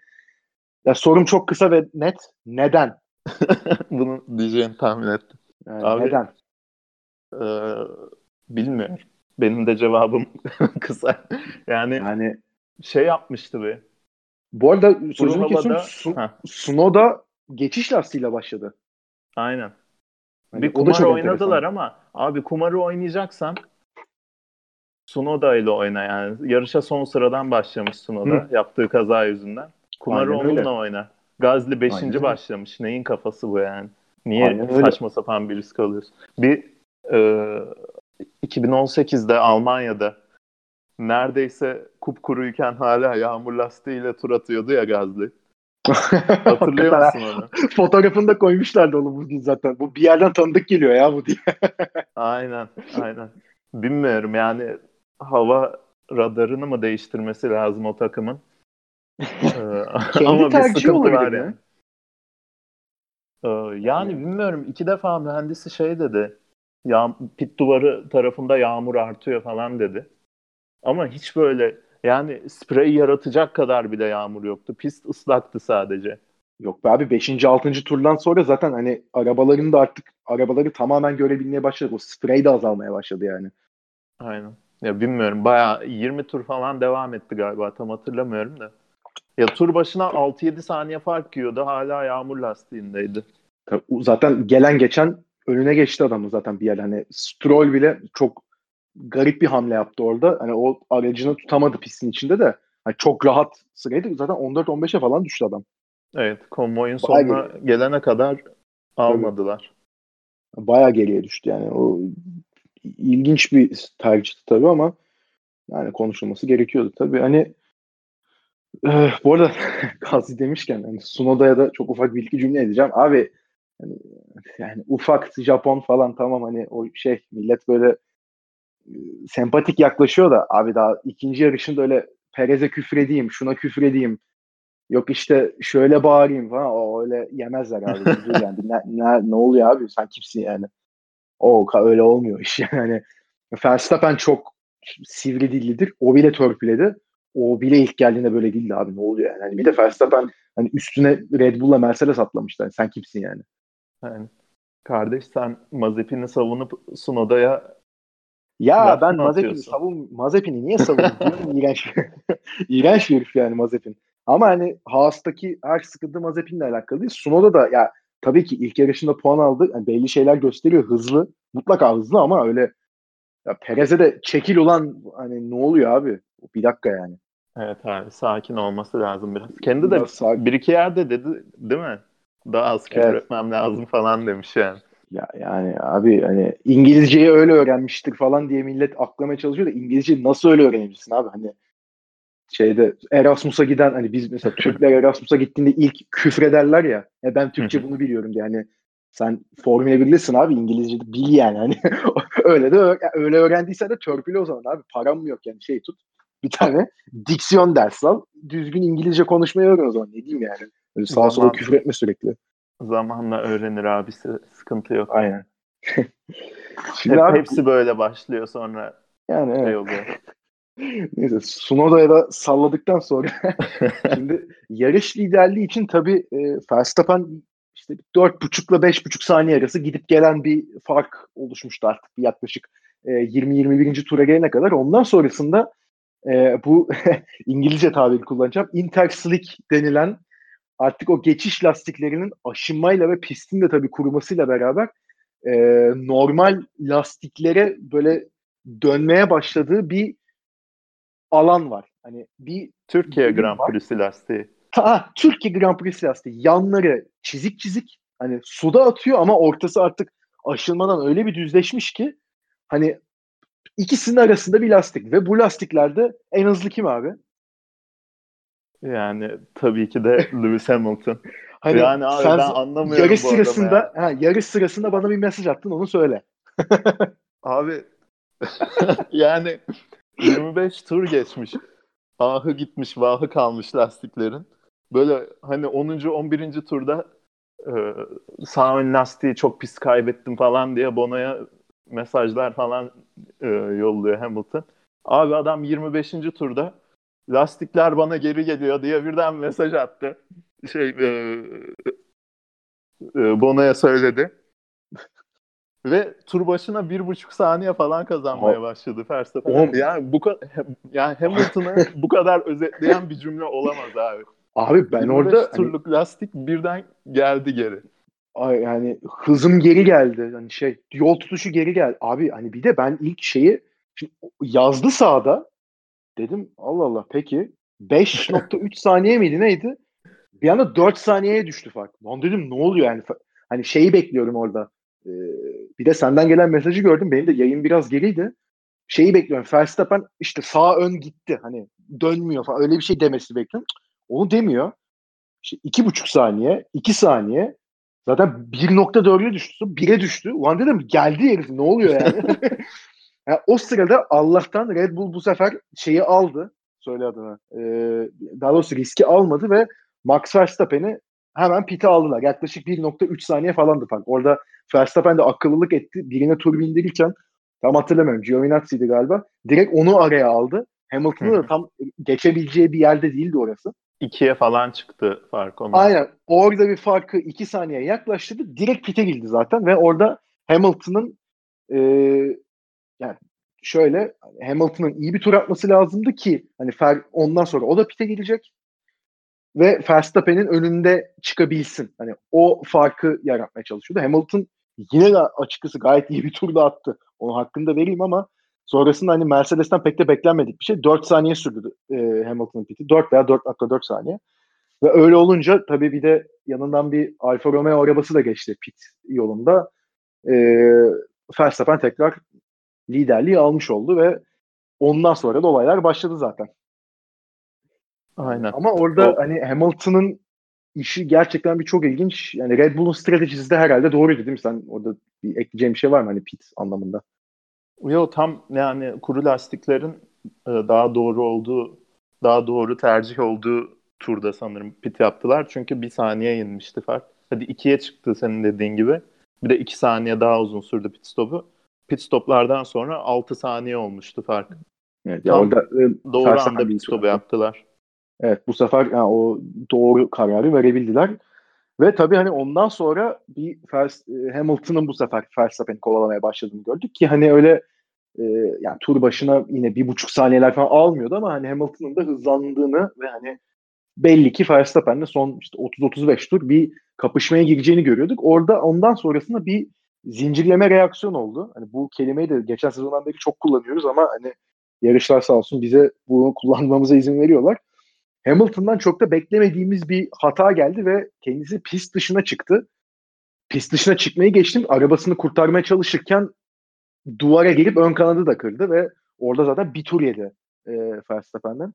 ya sorum çok kısa ve net. Neden? Bunu diyeceğini tahmin ettim. Yani Abi, neden? E, bilmiyorum. Benim de cevabım kısa. Yani, yani şey yapmıştı bir. Bu arada sözünü kesiyorum. Su, Sunoda geçiş lastiğiyle başladı. Aynen. Yani bir kumar oynadılar enteresan. ama abi kumarı oynayacaksan Sunoda ile oyna yani. Yarışa son sıradan başlamış Sunoda Hı. yaptığı kaza yüzünden. Kumarı Aynen onunla öyle. oyna. Gazli 5. başlamış. Neyin kafası bu yani? Niye Aynen saçma öyle. sapan bir risk alıyorsun? Bir e, 2018'de Almanya'da neredeyse kupkuruyken hala yağmur lastiğiyle tur atıyordu ya Gazli. Hatırlıyor musun onu? Fotoğrafını da koymuşlardı onu bugün zaten. Bu bir yerden tanıdık geliyor ya bu diye. aynen, aynen. Bilmiyorum yani hava radarını mı değiştirmesi lazım o takımın? Kendi Ama bir sıkıntı var yani. Ee, yani bilmiyorum. iki defa mühendisi şey dedi. Yağ, pit duvarı tarafında yağmur artıyor falan dedi. Ama hiç böyle yani sprey yaratacak kadar bile yağmur yoktu. Pist ıslaktı sadece. Yok be abi 5. 6. turdan sonra zaten hani arabaların da artık arabaları tamamen görebilmeye başladı. O sprey de azalmaya başladı yani. Aynen. Ya bilmiyorum. Bayağı 20 tur falan devam etti galiba. Tam hatırlamıyorum da. Ya tur başına 6-7 saniye fark yiyordu. Hala yağmur lastiğindeydi. Zaten gelen geçen önüne geçti adamı zaten bir yer. Hani Stroll bile çok garip bir hamle yaptı orada. Hani o aracını tutamadı pistin içinde de. Hani çok rahat sıraydı. Zaten 14-15'e falan düştü adam. Evet. Konvoyun sonuna gelene kadar almadılar. Baya geriye düştü yani. O ilginç bir tercihti tabii ama yani konuşulması gerekiyordu tabii. Hani e, bu arada Gazi demişken hani Sunoda'ya da çok ufak bir iki cümle edeceğim. Abi hani, yani ufak Japon falan tamam hani o şey millet böyle e, sempatik yaklaşıyor da abi daha ikinci yarışında öyle Perez'e küfür edeyim, şuna küfür edeyim. Yok işte şöyle bağırayım falan. O öyle yemezler abi. yani. ne, ne, ne oluyor abi? Sen kimsin yani? O öyle olmuyor iş yani. Verstappen çok sivri dillidir. O bile törpüledi. O bile ilk geldiğinde böyle değildi abi. Ne oluyor yani? yani bir de Verstappen hani üstüne Red Bull'la Mercedes atlamışlar. Sen kimsin yani? Yani kardeş sen Mazepin'i savunup Sunoda'ya ya ben Mazepin'i savun Mazepin'i niye savunuyorum? İğrenç. İğrenç bir herif yani Mazepin. Ama hani Haas'taki her sıkıntı Mazepin'le alakalı değil. Sunoda da ya tabii ki ilk yarışında puan aldı. Yani belli şeyler gösteriyor. Hızlı. Mutlaka hızlı ama öyle ya Perez'e de çekil olan hani ne oluyor abi? Bir dakika yani. Evet abi sakin olması lazım biraz. Kendi de sakin. bir iki yerde dedi değil mi? Daha az küfür evet. etmem lazım falan demiş yani. Ya yani abi hani İngilizceyi öyle öğrenmiştir falan diye millet aklamaya çalışıyor da İngilizceyi nasıl öyle öğrenebilirsin abi? Hani şeyde Erasmus'a giden hani biz mesela Türkler Erasmus'a gittiğinde ilk küfrederler ya. ya ben Türkçe bunu biliyorum diye hani sen Formula 1'lisin abi İngilizce de bil yani hani öyle de öyle öğrendiysen de törpülü o zaman abi param mı yok yani şey tut bir tane diksiyon ders al düzgün İngilizce konuşmayı öğren o zaman ne diyeyim yani Öyle sağa sola küfür etme sürekli zamanla öğrenir abisi sıkıntı yok aynen Şimdi Hep, abi, hepsi böyle başlıyor sonra yani şey evet. oluyor Neyse Sunoda'ya da salladıktan sonra şimdi yarış liderliği için tabii e, Verstappen işte 4,5 ile 5,5 saniye arası gidip gelen bir fark oluşmuştu artık yaklaşık e, 20-21. tura gelene kadar. Ondan sonrasında e, bu İngilizce tabiri kullanacağım. Interslick denilen artık o geçiş lastiklerinin aşınmayla ve pistin de tabii kurumasıyla beraber e, normal lastiklere böyle dönmeye başladığı bir alan var. Hani bir Türkiye Grand Prix'si lastiği. Ha, Türkiye Grand Prix'si lastiği. Yanları çizik çizik hani suda atıyor ama ortası artık aşılmadan öyle bir düzleşmiş ki hani ikisinin arasında bir lastik ve bu lastiklerde en hızlı kim abi? Yani tabii ki de Lewis Hamilton. hani yani abi sen ben anlamıyorum yarış sırasında ha, yarış sırasında bana bir mesaj attın onu söyle. abi yani 25 tur geçmiş. Ahı gitmiş, vahı kalmış lastiklerin. Böyle hani 10. 11. turda e, sağ ön lastiği çok pis kaybettim falan diye Bono'ya mesajlar falan e, yolluyor Hamilton. Abi adam 25. turda lastikler bana geri geliyor diye birden mesaj attı. Şey e, e, Bono'ya söyledi. Ve tur başına bir buçuk saniye falan kazanmaya başladı Verstappen. Yani bu yani Hamilton'ı bu kadar özetleyen bir cümle olamaz abi. Abi ben orada hani turluk hani, lastik birden geldi geri. Ay yani hızım geri geldi. Hani şey yol tutuşu geri geldi. Abi hani bir de ben ilk şeyi yazdı sağda. Dedim Allah Allah peki 5.3 saniye miydi neydi? Bir anda 4 saniyeye düştü fark. Lan dedim ne oluyor yani? Hani şeyi bekliyorum orada. Ee, bir de senden gelen mesajı gördüm. Benim de yayın biraz geriydi. Şeyi bekliyorum. Verstappen işte sağ ön gitti. Hani dönmüyor falan. Öyle bir şey demesi bekliyorum. Onu demiyor. İşte iki buçuk saniye, iki saniye. Zaten 1.4'e düştü. 1'e düştü. Ulan dedim geldi herif. Ne oluyor yani? yani o sırada Allah'tan Red Bull bu sefer şeyi aldı. Söyle adını. Ee, daha doğrusu riski almadı ve Max Verstappen'i hemen pite aldılar. Yaklaşık 1.3 saniye falandı fark. Orada Verstappen de akıllılık etti. Birine tur bindirirken tam hatırlamıyorum. Giovinazzi'ydi galiba. Direkt onu araya aldı. Hamilton'ı da tam geçebileceği bir yerde değildi orası. İkiye falan çıktı fark ondan. Aynen. Orada bir farkı iki saniye yaklaştırdı. Direkt pite girdi zaten ve orada Hamilton'ın e, yani şöyle Hamilton'ın iyi bir tur atması lazımdı ki hani Fer, ondan sonra o da pite girecek ve Verstappen'in önünde çıkabilsin. Hani o farkı yaratmaya çalışıyordu. Hamilton yine de açıkçası gayet iyi bir turda attı. Onun hakkında vereyim ama sonrasında hani Mercedes'ten pek de beklenmedik bir şey. 4 saniye sürdü e, Hamilton'ın piti. 4 veya 4.4 saniye. Ve öyle olunca tabii bir de yanından bir Alfa Romeo arabası da geçti pit yolunda. E, Verstappen tekrar liderliği almış oldu ve ondan sonra da olaylar başladı zaten. Aynen. Ama orada o... hani Hamilton'ın işi gerçekten bir çok ilginç. Yani Red Bull'un stratejisi de herhalde doğruydu değil mi? Sen orada bir ekleyeceğin bir şey var mı hani pit anlamında? Yok tam yani kuru lastiklerin e, daha doğru olduğu, daha doğru tercih olduğu turda sanırım pit yaptılar. Çünkü bir saniye inmişti fark. Hadi ikiye çıktı senin dediğin gibi. Bir de iki saniye daha uzun sürdü pit stopu. Pit stoplardan sonra altı saniye olmuştu fark. Evet, ya orada, e, doğru anda pit stopu yaptılar. Evet bu sefer yani o doğru kararı verebildiler. Ve tabii hani ondan sonra bir Fers- e, Hamilton'ın bu sefer Verstappen'i kovalamaya başladığını gördük ki hani öyle e, yani tur başına yine bir buçuk saniyeler falan almıyordu ama hani Hamilton'ın da hızlandığını ve hani belli ki Verstappen'le son işte 30-35 tur bir kapışmaya gireceğini görüyorduk. Orada ondan sonrasında bir zincirleme reaksiyon oldu. Hani bu kelimeyi de geçen sezondan beri çok kullanıyoruz ama hani yarışlar sağ olsun bize bunu kullanmamıza izin veriyorlar. Hamilton'dan çok da beklemediğimiz bir hata geldi ve kendisi pist dışına çıktı. Pist dışına çıkmayı geçtim. Arabasını kurtarmaya çalışırken duvara gelip ön kanadı da kırdı ve orada zaten bir tur yedi e, Verstappen'den.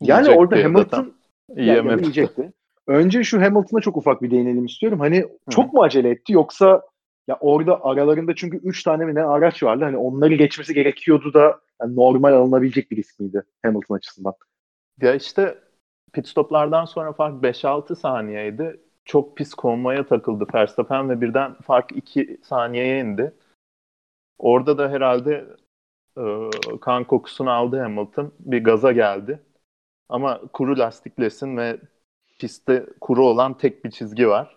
Yani yiyecekti orada Hamilton yani yiyecekti. Önce şu Hamilton'a çok ufak bir değinelim istiyorum. Hani çok mu acele etti yoksa ya orada aralarında çünkü 3 tane mi ne araç vardı. Hani onları geçmesi gerekiyordu da yani normal alınabilecek bir risk miydi Hamilton açısından? Ya işte pit stoplardan sonra fark 5-6 saniyeydi. Çok pis konmaya takıldı Verstappen ve birden fark 2 saniyeye indi. Orada da herhalde e, kan kokusunu aldı Hamilton. Bir gaza geldi. Ama kuru lastiklesin ve pistte kuru olan tek bir çizgi var.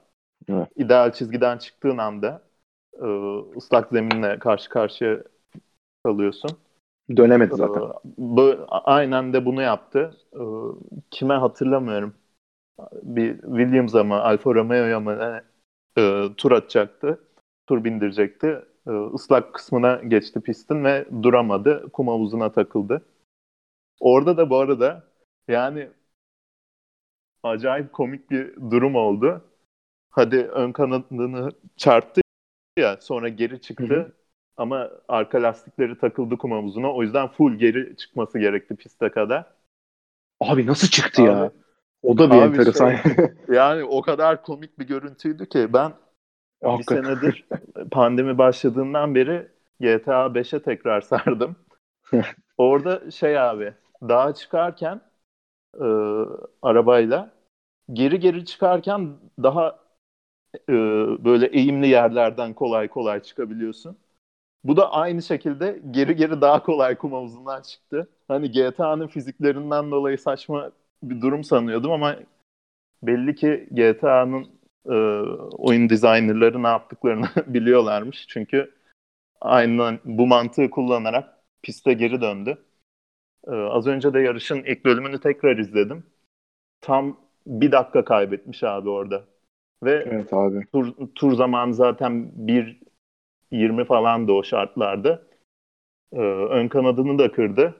Evet. İdeal çizgiden çıktığın anda e, ıslak zeminle karşı karşıya kalıyorsun. Dönemedi zaten. Bu, aynen de bunu yaptı. Kime hatırlamıyorum. Bir Williams'a mı Alfa Romeo'ya mı e, tur atacaktı. Tur bindirecekti. E, ıslak kısmına geçti pistin ve duramadı. Kum havuzuna takıldı. Orada da bu arada yani acayip komik bir durum oldu. Hadi ön kanadını çarptı ya sonra geri çıktı. Hı hı. Ama arka lastikleri takıldı kum havuzuna. O yüzden full geri çıkması gerekti piste kadar. Abi nasıl çıktı abi, ya? O da bir enteresan. Şey, yani o kadar komik bir görüntüydü ki ben bir senedir pandemi başladığından beri GTA 5'e tekrar sardım. Orada şey abi dağa çıkarken e, arabayla geri geri çıkarken daha e, böyle eğimli yerlerden kolay kolay çıkabiliyorsun. Bu da aynı şekilde geri geri daha kolay kum havuzundan çıktı. Hani GTA'nın fiziklerinden dolayı saçma bir durum sanıyordum ama belli ki GTA'nın e, oyun designerları ne yaptıklarını biliyorlarmış. Çünkü aynen bu mantığı kullanarak piste geri döndü. E, az önce de yarışın ilk bölümünü tekrar izledim. Tam bir dakika kaybetmiş abi orada. Ve evet abi. Tur, tur zamanı zaten 1.20 falan da o şartlarda. Ee, ön kanadını da kırdı.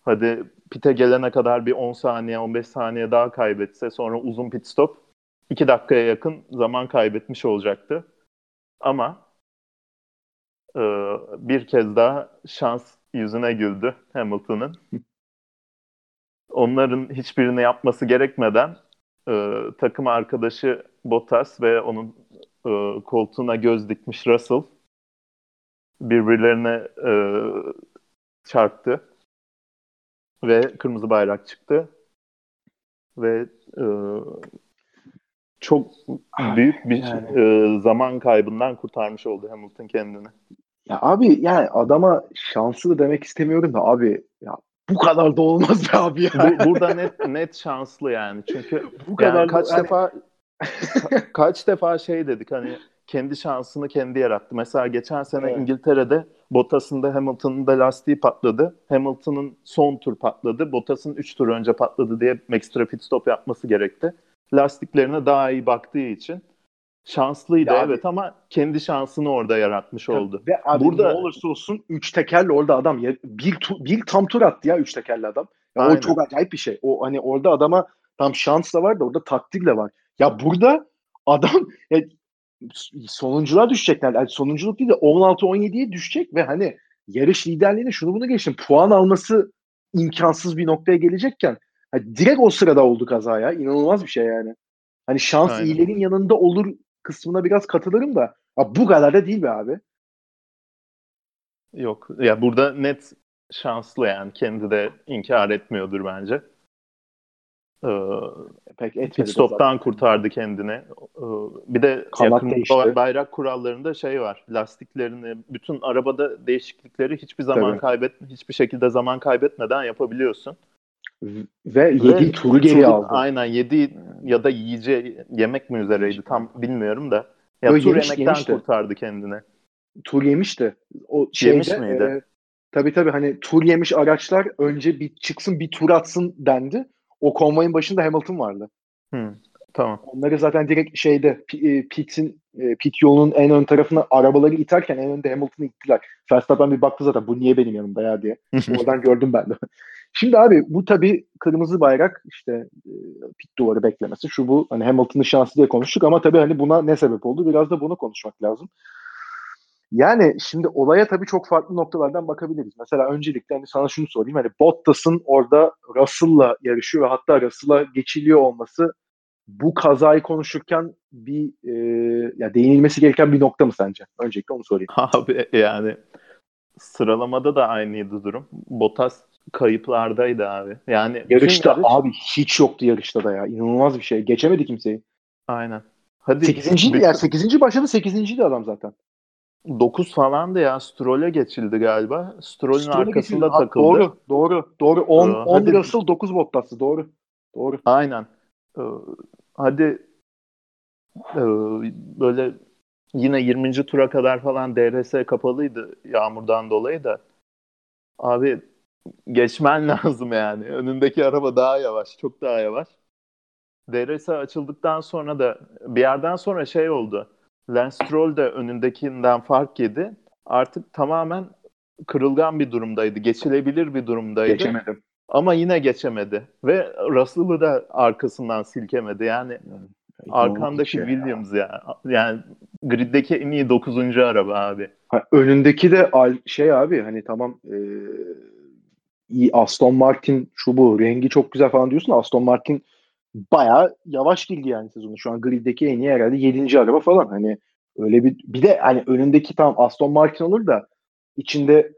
Hadi pite gelene kadar bir 10 saniye 15 saniye daha kaybetse sonra uzun pit stop 2 dakikaya yakın zaman kaybetmiş olacaktı. Ama e, bir kez daha şans yüzüne güldü Hamilton'ın. Onların hiçbirini yapması gerekmeden e, takım arkadaşı Bottas ve onun e, koltuğuna göz dikmiş Russell birbirlerine e, çarptı ve kırmızı bayrak çıktı ve e, çok büyük bir yani. e, zaman kaybından kurtarmış oldu Hamilton kendini. Ya abi yani adama şanslı demek istemiyorum da abi ya bu kadar da olmaz be abi ya. Bu, burada net net şanslı yani. Çünkü bu kadar yani kaç da, defa ka- kaç defa şey dedik hani kendi şansını kendi yarattı. Mesela geçen sene evet. İngiltere'de Bottas'ın da Hamilton'ın da lastiği patladı. Hamilton'ın son tur patladı. Bottas'ın 3 tur önce patladı diye ekstra pit stop yapması gerekti. Lastiklerine daha iyi baktığı için şanslıydı ya evet abi, ama kendi şansını orada yaratmış oldu. Ve abi Burada ne olursa olsun 3 tekerle orada adam bir, tu, bir tam tur attı ya 3 tekerli adam. Ya o çok acayip bir şey. O hani orada adama tam şans da var da orada takdir de var. Ya burada adam ya, sonunculuğa düşecekler. Yani sonunculuk değil de 16-17'ye düşecek ve hani yarış liderliğine şunu bunu geçtim. Puan alması imkansız bir noktaya gelecekken hani direkt o sırada oldu kaza ya. İnanılmaz bir şey yani. Hani şans Aynen. iyilerin yanında olur kısmına biraz katılırım da ya bu kadar da değil be abi. Yok. Ya burada net şanslı yani. Kendi de inkar etmiyordur bence. Ee, Pek pit stop'tan kurtardı kendini. Ee, bir de yakın bayrak kurallarında şey var. Lastiklerini, bütün arabada değişiklikleri hiçbir zaman Tabii. kaybet hiçbir şekilde zaman kaybetmeden yapabiliyorsun. Ve 7 turu geri aldı. Aynen 7 ya da yiyici yemek mi üzereydi tam bilmiyorum da. Ya Yo, tur yemiş, yemekten yemişti. kurtardı kendini. Tur yemişti. O şeyde, yemiş miydi? E, tabii tabii hani tur yemiş araçlar önce bir çıksın bir tur atsın dendi. O konvoyun başında Hamilton vardı. Hmm, tamam. Onları zaten direkt şeyde pit'in pit yolunun en ön tarafına arabaları iterken en önde Hamilton'ı ittiler. Verstappen bir baktı zaten bu niye benim yanımda ya diye. Oradan gördüm ben de. Şimdi abi bu tabii kırmızı bayrak işte e, pit duvarı beklemesi şu bu hani Hamilton'ın şansı diye konuştuk ama tabii hani buna ne sebep oldu biraz da bunu konuşmak lazım. Yani şimdi olaya tabii çok farklı noktalardan bakabiliriz. Mesela öncelikle hani sana şunu sorayım. Hani Bottas'ın orada Russell'la yarışıyor ve hatta Russell'a geçiliyor olması bu kazayı konuşurken bir e, ya değinilmesi gereken bir nokta mı sence? Öncelikle onu sorayım. Abi yani sıralamada da aynıydı durum. Bottas kayıplardaydı abi. Yani yarışta yarış... abi hiç yoktu yarışta da ya. İnanılmaz bir şey. Geçemedi kimseyi. Aynen. Hadi 8. Bir... ya 8. başladı 8. adam zaten. 9 falandı ya. Stroll'e geçildi galiba. Stroll'ün Stroll'e arkasında geçildi. takıldı. Doğru, doğru, doğru. 10 ee, 10 hadi... Russell 9 Bottas'ı doğru. Doğru. Aynen. Ee, hadi e, böyle yine 20. tura kadar falan DRS kapalıydı yağmurdan dolayı da Abi geçmen lazım yani. Önündeki araba daha yavaş, çok daha yavaş. DRS açıldıktan sonra da bir yerden sonra şey oldu. Lance Stroll de önündekinden fark yedi. Artık tamamen kırılgan bir durumdaydı. Geçilebilir bir durumdaydı. Geçemedim. Ama yine geçemedi. Ve Russell'ı da arkasından silkemedi. Yani arkandaki şey Williams ya. ya. Yani griddeki en iyi 9. araba abi. Ha, önündeki de şey abi hani tamam e, iyi Aston Martin şu bu rengi çok güzel falan diyorsun. Aston Martin bayağı yavaş girdi yani sezonu. Şu an griddeki en iyi herhalde 7. araba falan. Hani öyle bir bir de hani önündeki tam Aston Martin olur da içinde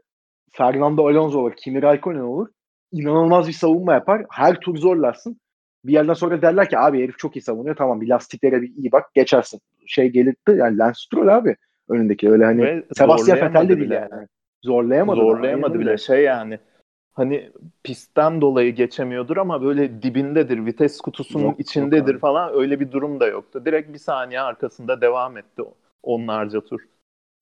Fernando Alonso olur, Kimi Raikkonen olur. İnanılmaz bir savunma yapar. Her tur zorlarsın. Bir yerden sonra derler ki abi herif çok iyi savunuyor. Tamam bir lastiklere bir iyi bak geçersin. Şey gelirdi yani Lance Stroll abi önündeki öyle hani Ve Sebastian Vettel de bile yani. Zorlayamadı. Zorlayamadı bile. Şey yani hani pistten dolayı geçemiyordur ama böyle dibindedir, vites kutusunun yok, içindedir yok falan öyle bir durum da yoktu. Direkt bir saniye arkasında devam etti onlarca tur.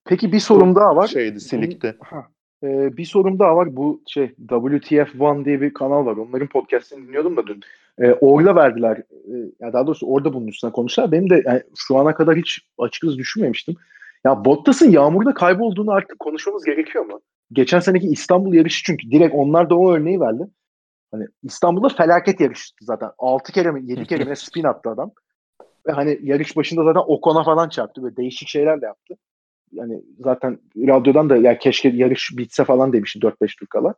Peki bir sorum daha var. Şeydi, silikti. Ha, e, bir sorum daha var. Bu şey WTF1 diye bir kanal var. Onların podcastini dinliyordum da dün. E, orada verdiler. E, ya daha doğrusu orada bunun üstüne konuştular. Benim de yani şu ana kadar hiç açıkçası düşünmemiştim. Ya Bottas'ın yağmurda kaybolduğunu artık konuşmamız gerekiyor mu? Geçen seneki İstanbul yarışı çünkü direkt onlar da o örneği verdi. Hani İstanbul'da felaket yarıştı zaten. 6 kere mi 7 kere mi spin attı adam. Ve hani yarış başında zaten Ocon'a falan çarptı ve değişik şeyler de yaptı. Yani zaten radyodan da ya keşke yarış bitse falan demişti 4-5 tur kala.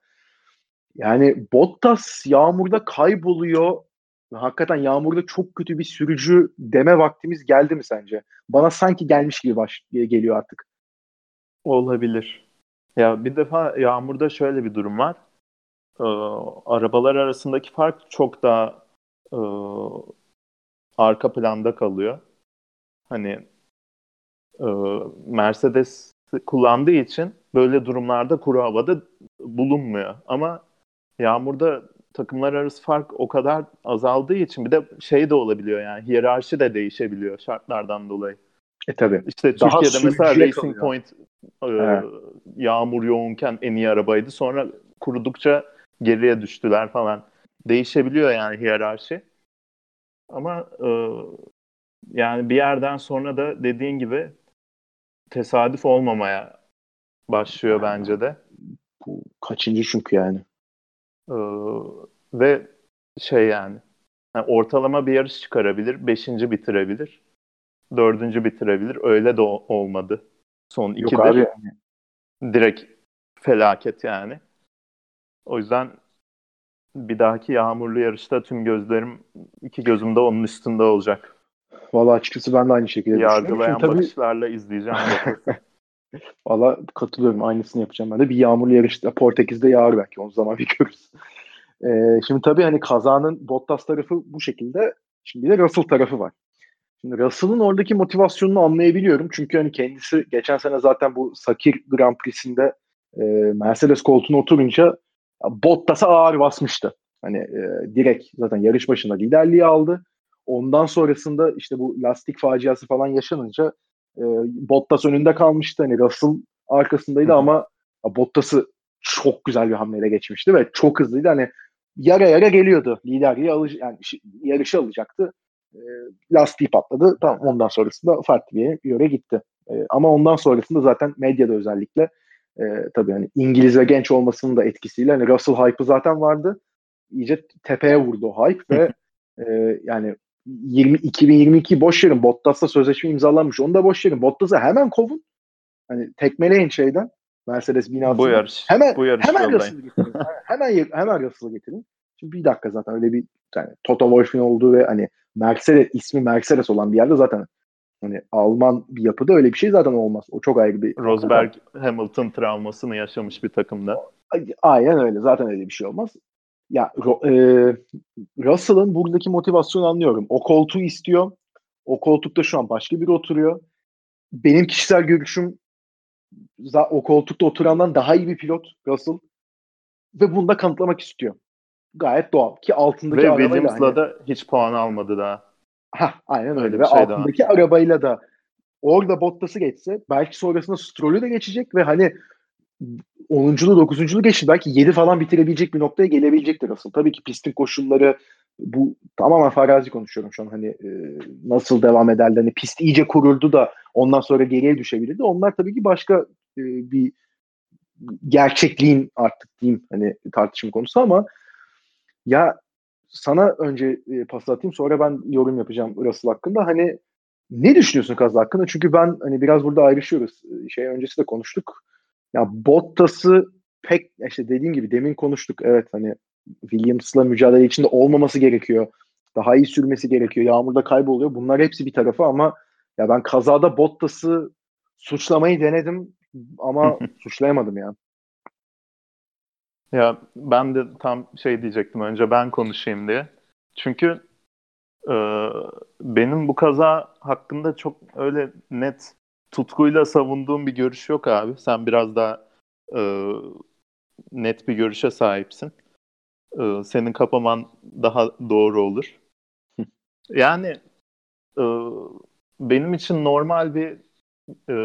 Yani Bottas yağmurda kayboluyor. Hakikaten yağmurda çok kötü bir sürücü deme vaktimiz geldi mi sence? Bana sanki gelmiş gibi baş, geliyor artık. Olabilir. Ya bir defa yağmurda şöyle bir durum var. Ee, arabalar arasındaki fark çok daha e, arka planda kalıyor. Hani e, Mercedes kullandığı için böyle durumlarda kuru havada bulunmuyor. Ama yağmurda takımlar arası fark o kadar azaldığı için bir de şey de olabiliyor yani hiyerarşi de değişebiliyor şartlardan dolayı. E tabi. İşte Daha Türkiye'de mesela Racing kalıyor. Point e, yağmur yoğunken en iyi arabaydı. Sonra kurudukça geriye düştüler falan. Değişebiliyor yani hiyerarşi. Ama e, yani bir yerden sonra da dediğin gibi tesadüf olmamaya başlıyor bence de. Bu kaçıncı çünkü yani. Ee, ve şey yani, yani ortalama bir yarış çıkarabilir, beşinci bitirebilir, dördüncü bitirebilir. Öyle de olmadı. Son ikidir. Yok abi yani. Direkt felaket yani. O yüzden bir dahaki yağmurlu yarışta tüm gözlerim iki gözümde onun üstünde olacak. Valla açıkçası ben de aynı şekilde Yargılayan tabii... bakışlarla izleyeceğim. Valla katılıyorum. Aynısını yapacağım ben de. Bir yağmurlu yarışta Portekiz'de yağar belki. O zaman bir görürüz. Ee, şimdi tabii hani kazanın Bottas tarafı bu şekilde. Şimdi bir de Russell tarafı var. Şimdi Russell'ın oradaki motivasyonunu anlayabiliyorum. Çünkü hani kendisi geçen sene zaten bu Sakir Grand Prix'sinde e, Mercedes koltuğuna oturunca Bottas'a ağır basmıştı. Hani e, direkt zaten yarış başında liderliği aldı. Ondan sonrasında işte bu lastik faciası falan yaşanınca e, Bottas önünde kalmıştı. Hani Russell arkasındaydı ama Bottas'ı çok güzel bir hamleyle geçmişti ve çok hızlıydı. Hani yara yara geliyordu. Liderliği alıcı yani yarışı alacaktı. E, lastiği patladı. Tamam ondan sonrasında farklı bir yere gitti. E, ama ondan sonrasında zaten medyada özellikle e, tabii hani İngiliz ve genç olmasının da etkisiyle hani Russell hype'ı zaten vardı. İyice tepeye vurdu o hype ve e, yani 20, 2022 boş verin. Bottas'la sözleşme imzalanmış. Onu da boş verin. Bottas'ı hemen kovun. Hani tekmeleyin şeyden. Mercedes binasından. Bu yarış. Hemen, bu yarış hemen Russell'ı getirin. hemen, hemen Russell'ı getirin. Şimdi bir dakika zaten öyle bir yani Toto Wolff'in olduğu ve hani Mercedes ismi Mercedes olan bir yerde zaten hani Alman bir yapıda öyle bir şey zaten olmaz. O çok ayrı bir Rosberg Hamilton travmasını yaşamış bir takımda. Aynen öyle. Zaten öyle bir şey olmaz. Ya e, Russell'ın buradaki motivasyonu anlıyorum. O koltuğu istiyor. O koltukta şu an başka biri oturuyor. Benim kişisel görüşüm o koltukta oturandan daha iyi bir pilot Russell. Ve bunu da kanıtlamak istiyor. Gayet doğal. Ki altındaki Ve Williams'la hani, da hiç puan almadı daha. Ha, aynen öyle. öyle ve şey altındaki daha. arabayla da orada Bottas'ı geçse belki sonrasında Stroll'ü de geçecek ve hani 10'unculuğu 9'unculuğu geçti. Belki 7 falan bitirebilecek bir noktaya gelebilecektir asıl. Tabii ki pistin koşulları bu tamamen farazi konuşuyorum şu an hani e, nasıl devam ederler. Hani pist iyice kuruldu da ondan sonra geriye düşebilirdi. Onlar tabii ki başka e, bir gerçekliğin artık diyeyim hani tartışma konusu ama ya sana önce e, pas atayım sonra ben yorum yapacağım Russell hakkında. Hani ne düşünüyorsun Kaz hakkında? Çünkü ben hani biraz burada ayrışıyoruz. E, şey öncesi de konuştuk. Ya Bottas'ı pek işte dediğim gibi demin konuştuk. Evet hani Williams'la mücadele içinde olmaması gerekiyor. Daha iyi sürmesi gerekiyor. Yağmurda kayboluyor. Bunlar hepsi bir tarafı ama ya ben kazada Bottas'ı suçlamayı denedim ama suçlayamadım ya. Ya ben de tam şey diyecektim önce ben konuşayım diye. Çünkü e, benim bu kaza hakkında çok öyle net tutkuyla savunduğum bir görüş yok abi. Sen biraz daha e, net bir görüşe sahipsin. E, senin kapaman daha doğru olur. yani e, benim için normal bir e,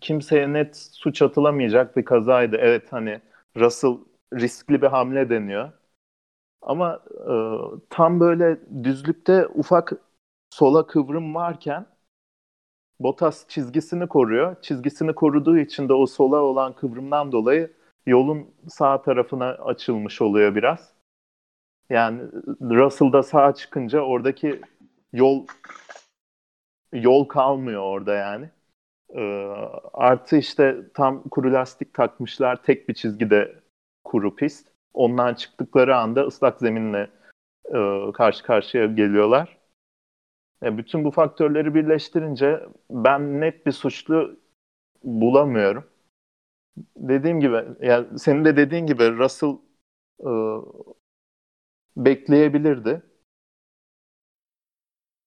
kimseye net suç atılamayacak bir kazaydı. Evet hani Russell riskli bir hamle deniyor. Ama e, tam böyle düzlükte ufak sola kıvrım varken Bottas çizgisini koruyor. Çizgisini koruduğu için de o sola olan kıvrımdan dolayı yolun sağ tarafına açılmış oluyor biraz. Yani Russell'da sağa çıkınca oradaki yol yol kalmıyor orada yani. Ee, artı işte tam kuru lastik takmışlar. Tek bir çizgide kuru pist. Ondan çıktıkları anda ıslak zeminle e, karşı karşıya geliyorlar. Yani bütün bu faktörleri birleştirince ben net bir suçlu bulamıyorum. Dediğim gibi, yani senin de dediğin gibi Russell e, bekleyebilirdi.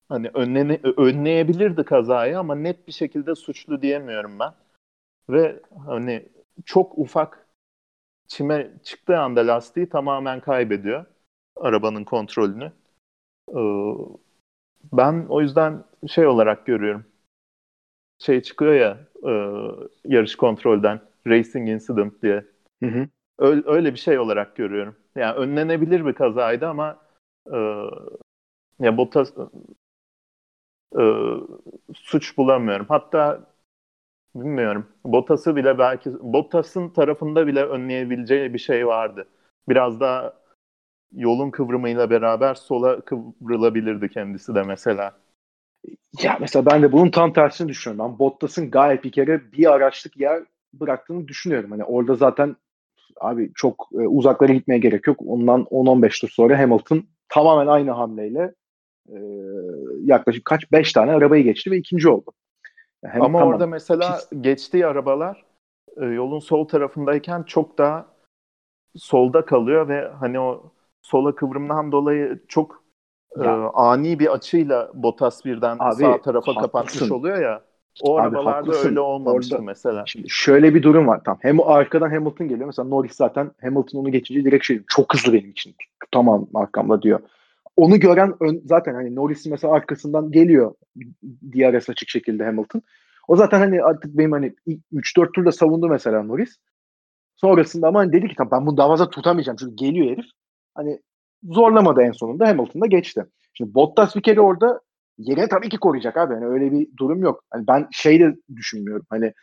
Hani önlene, önleyebilirdi kazayı ama net bir şekilde suçlu diyemiyorum ben. Ve hani çok ufak çime çıktığı anda lastiği tamamen kaybediyor arabanın kontrolünü. Ee, ben o yüzden şey olarak görüyorum. Şey çıkıyor ya e, yarış kontrolden racing incident diye. Hı hı. Öyle, öyle bir şey olarak görüyorum. Yani önlenebilir bir kazaydı ama e, ya Bottas e, suç bulamıyorum. Hatta bilmiyorum. Bottas'ı bile belki Bottas'ın tarafında bile önleyebileceği bir şey vardı. Biraz daha yolun kıvrımıyla beraber sola kıvrılabilirdi kendisi de mesela. Ya mesela ben de bunun tam tersini düşünüyorum. Ben Bottas'ın gayet bir kere bir araçlık yer bıraktığını düşünüyorum. Hani orada zaten abi çok e, uzaklara gitmeye gerek yok. Ondan 10-15 tur sonra Hamilton tamamen aynı hamleyle e, yaklaşık kaç 5 tane arabayı geçti ve ikinci oldu. Yani Ama tamam, orada mesela pist... geçtiği arabalar e, yolun sol tarafındayken çok daha solda kalıyor ve hani o sola kıvrımdan dolayı çok e, ani bir açıyla Bottas birden Abi, sağ tarafa haklısın. kapatmış oluyor ya. O Abi, arabalarda haklısın. öyle olmamıştı Orada, mesela. Şimdi şöyle bir durum var. Tamam. Hem arkadan Hamilton geliyor. Mesela Norris zaten Hamilton onu geçince direkt şey çok hızlı benim için. Tamam arkamda diyor. Onu gören ön, zaten hani Norris mesela arkasından geliyor DRS açık şekilde Hamilton. O zaten hani artık benim hani 3-4 turda savundu mesela Norris. Sonrasında ama hani dedi ki tamam ben bunu daha fazla tutamayacağım çünkü geliyor herif. Hani zorlamadı en sonunda Hamilton da geçti. Şimdi Bottas bir kere orada yerini tabii ki koruyacak abi. Yani öyle bir durum yok. Hani ben şey de düşünmüyorum. Hani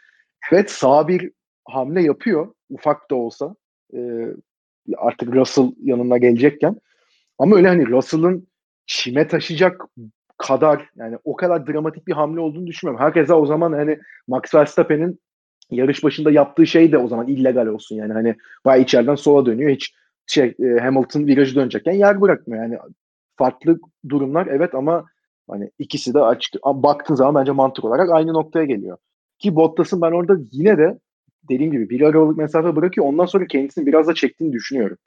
evet sağ bir hamle yapıyor. Ufak da olsa. E, artık Russell yanına gelecekken. Ama öyle hani Russell'ın çime taşıyacak kadar yani o kadar dramatik bir hamle olduğunu düşünmüyorum. Herkese o zaman hani Max Verstappen'in yarış başında yaptığı şey de o zaman illegal olsun yani hani bayağı içeriden sola dönüyor hiç şey e, Hamilton virajı dönecekken yer bırakmıyor yani farklı durumlar evet ama hani ikisi de açık baktığın zaman bence mantık olarak aynı noktaya geliyor. Ki Bottas'ın ben orada yine de dediğim gibi bir aralık mesafe bırakıyor ondan sonra kendisini biraz da çektiğini düşünüyorum.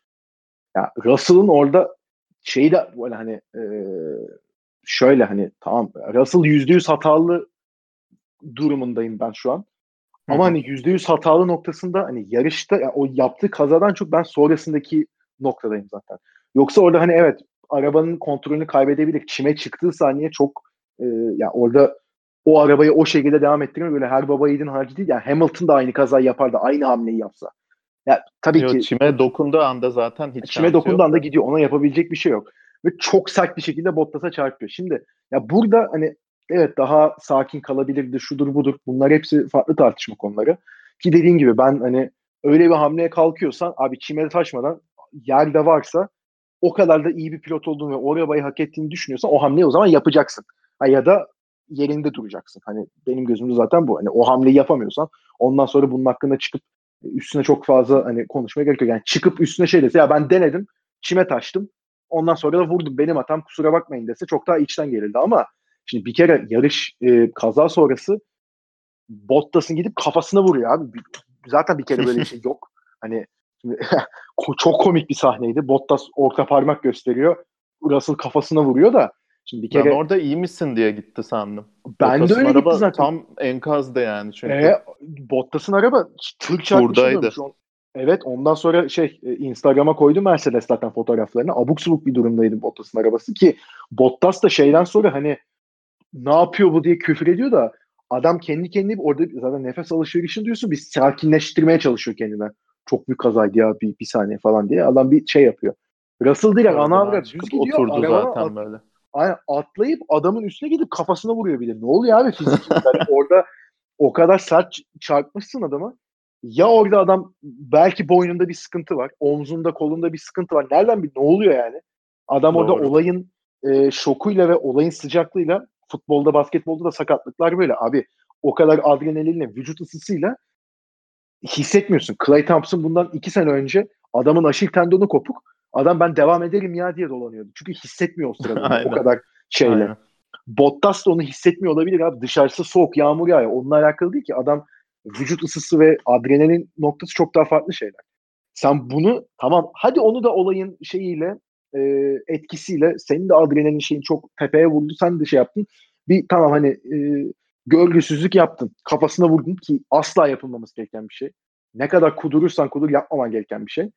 Ya Russell'ın orada şeyi de böyle hani e, şöyle hani tamam Russell yüzde yüz hatalı durumundayım ben şu an. Ama hani yüzde yüz hatalı noktasında hani yarışta yani o yaptığı kazadan çok ben sonrasındaki noktadayım zaten. Yoksa orada hani evet arabanın kontrolünü kaybedebilir. Çime çıktığı saniye çok e, yani orada o arabayı o şekilde devam ettirmek böyle her baba yiğidin harcı değil. Yani Hamilton da aynı kazayı yapar da aynı hamleyi yapsa. Ya tabii Yo, ki çime dokunduğu anda zaten hiç çime dokunduğu anda gidiyor. Ona yapabilecek bir şey yok. Ve çok sert bir şekilde Bottas'a çarpıyor. Şimdi ya burada hani evet daha sakin kalabilirdi, şudur budur. Bunlar hepsi farklı tartışma konuları. Ki dediğin gibi ben hani öyle bir hamleye kalkıyorsan abi çime taşmadan yerde varsa o kadar da iyi bir pilot olduğunu ve o arabayı hak ettiğini düşünüyorsan o hamleyi o zaman yapacaksın. Ha, ya da yerinde duracaksın. Hani benim gözümde zaten bu. Hani o hamleyi yapamıyorsan ondan sonra bunun hakkında çıkıp üstüne çok fazla hani konuşmaya gerek yok. Yani çıkıp üstüne şey dese ya ben denedim çime taştım ondan sonra da vurdum benim hatam kusura bakmayın dese çok daha içten gelirdi ama şimdi bir kere yarış e, kaza sonrası Bottas'ın gidip kafasına vuruyor abi. Zaten bir kere böyle bir şey yok. Hani çok komik bir sahneydi. Bottas orta parmak gösteriyor. Russell kafasına vuruyor da Şimdi bir kere ben orada iyi misin diye gitti sandım. Ben Bottas'ın de öyle araba gitti zaten. Tam enkazdı yani çünkü. Ee, Bottas'ın araba tır çarpmıştı. Evet ondan sonra şey e, Instagram'a koydum Mercedes zaten fotoğraflarını. Abuk subuk bir durumdaydı Bottas'ın arabası ki Bottas da şeyden sonra hani ne yapıyor bu diye küfür ediyor da adam kendi kendine orada zaten nefes alışverişini diyorsun bir sakinleştirmeye çalışıyor kendine. Çok büyük kazaydı ya bir, bir saniye falan diye. Adam bir şey yapıyor. Russell direkt ana avrat düz gidiyor. Oturdu zaten at, böyle. Aynen atlayıp adamın üstüne gidip kafasına vuruyor bir de. Ne oluyor abi fizik? yani orada o kadar sert çarpmışsın adamı. Ya orada adam belki boynunda bir sıkıntı var. Omzunda kolunda bir sıkıntı var. Nereden bir ne oluyor yani? Adam Doğru. orada olayın e, şokuyla ve olayın sıcaklığıyla futbolda basketbolda da sakatlıklar böyle. Abi o kadar adrenalinle vücut ısısıyla hissetmiyorsun. Clay Thompson bundan iki sene önce adamın aşil tendonu kopuk. Adam ben devam ederim ya diye dolanıyordu. Çünkü hissetmiyor o sırada o kadar şeyle. Aynen. Bottas da onu hissetmiyor olabilir abi. Dışarısı soğuk, yağmur yağıyor. Onunla alakalı değil ki. Adam vücut ısısı ve adrenalin noktası çok daha farklı şeyler. Sen bunu tamam hadi onu da olayın şeyiyle e, etkisiyle senin de adrenalin şeyin çok tepeye vurdu. Sen de şey yaptın. Bir tamam hani e, gölgesizlik yaptın. Kafasına vurdun ki asla yapılmaması gereken bir şey. Ne kadar kudurursan kudur yapmaman gereken bir şey.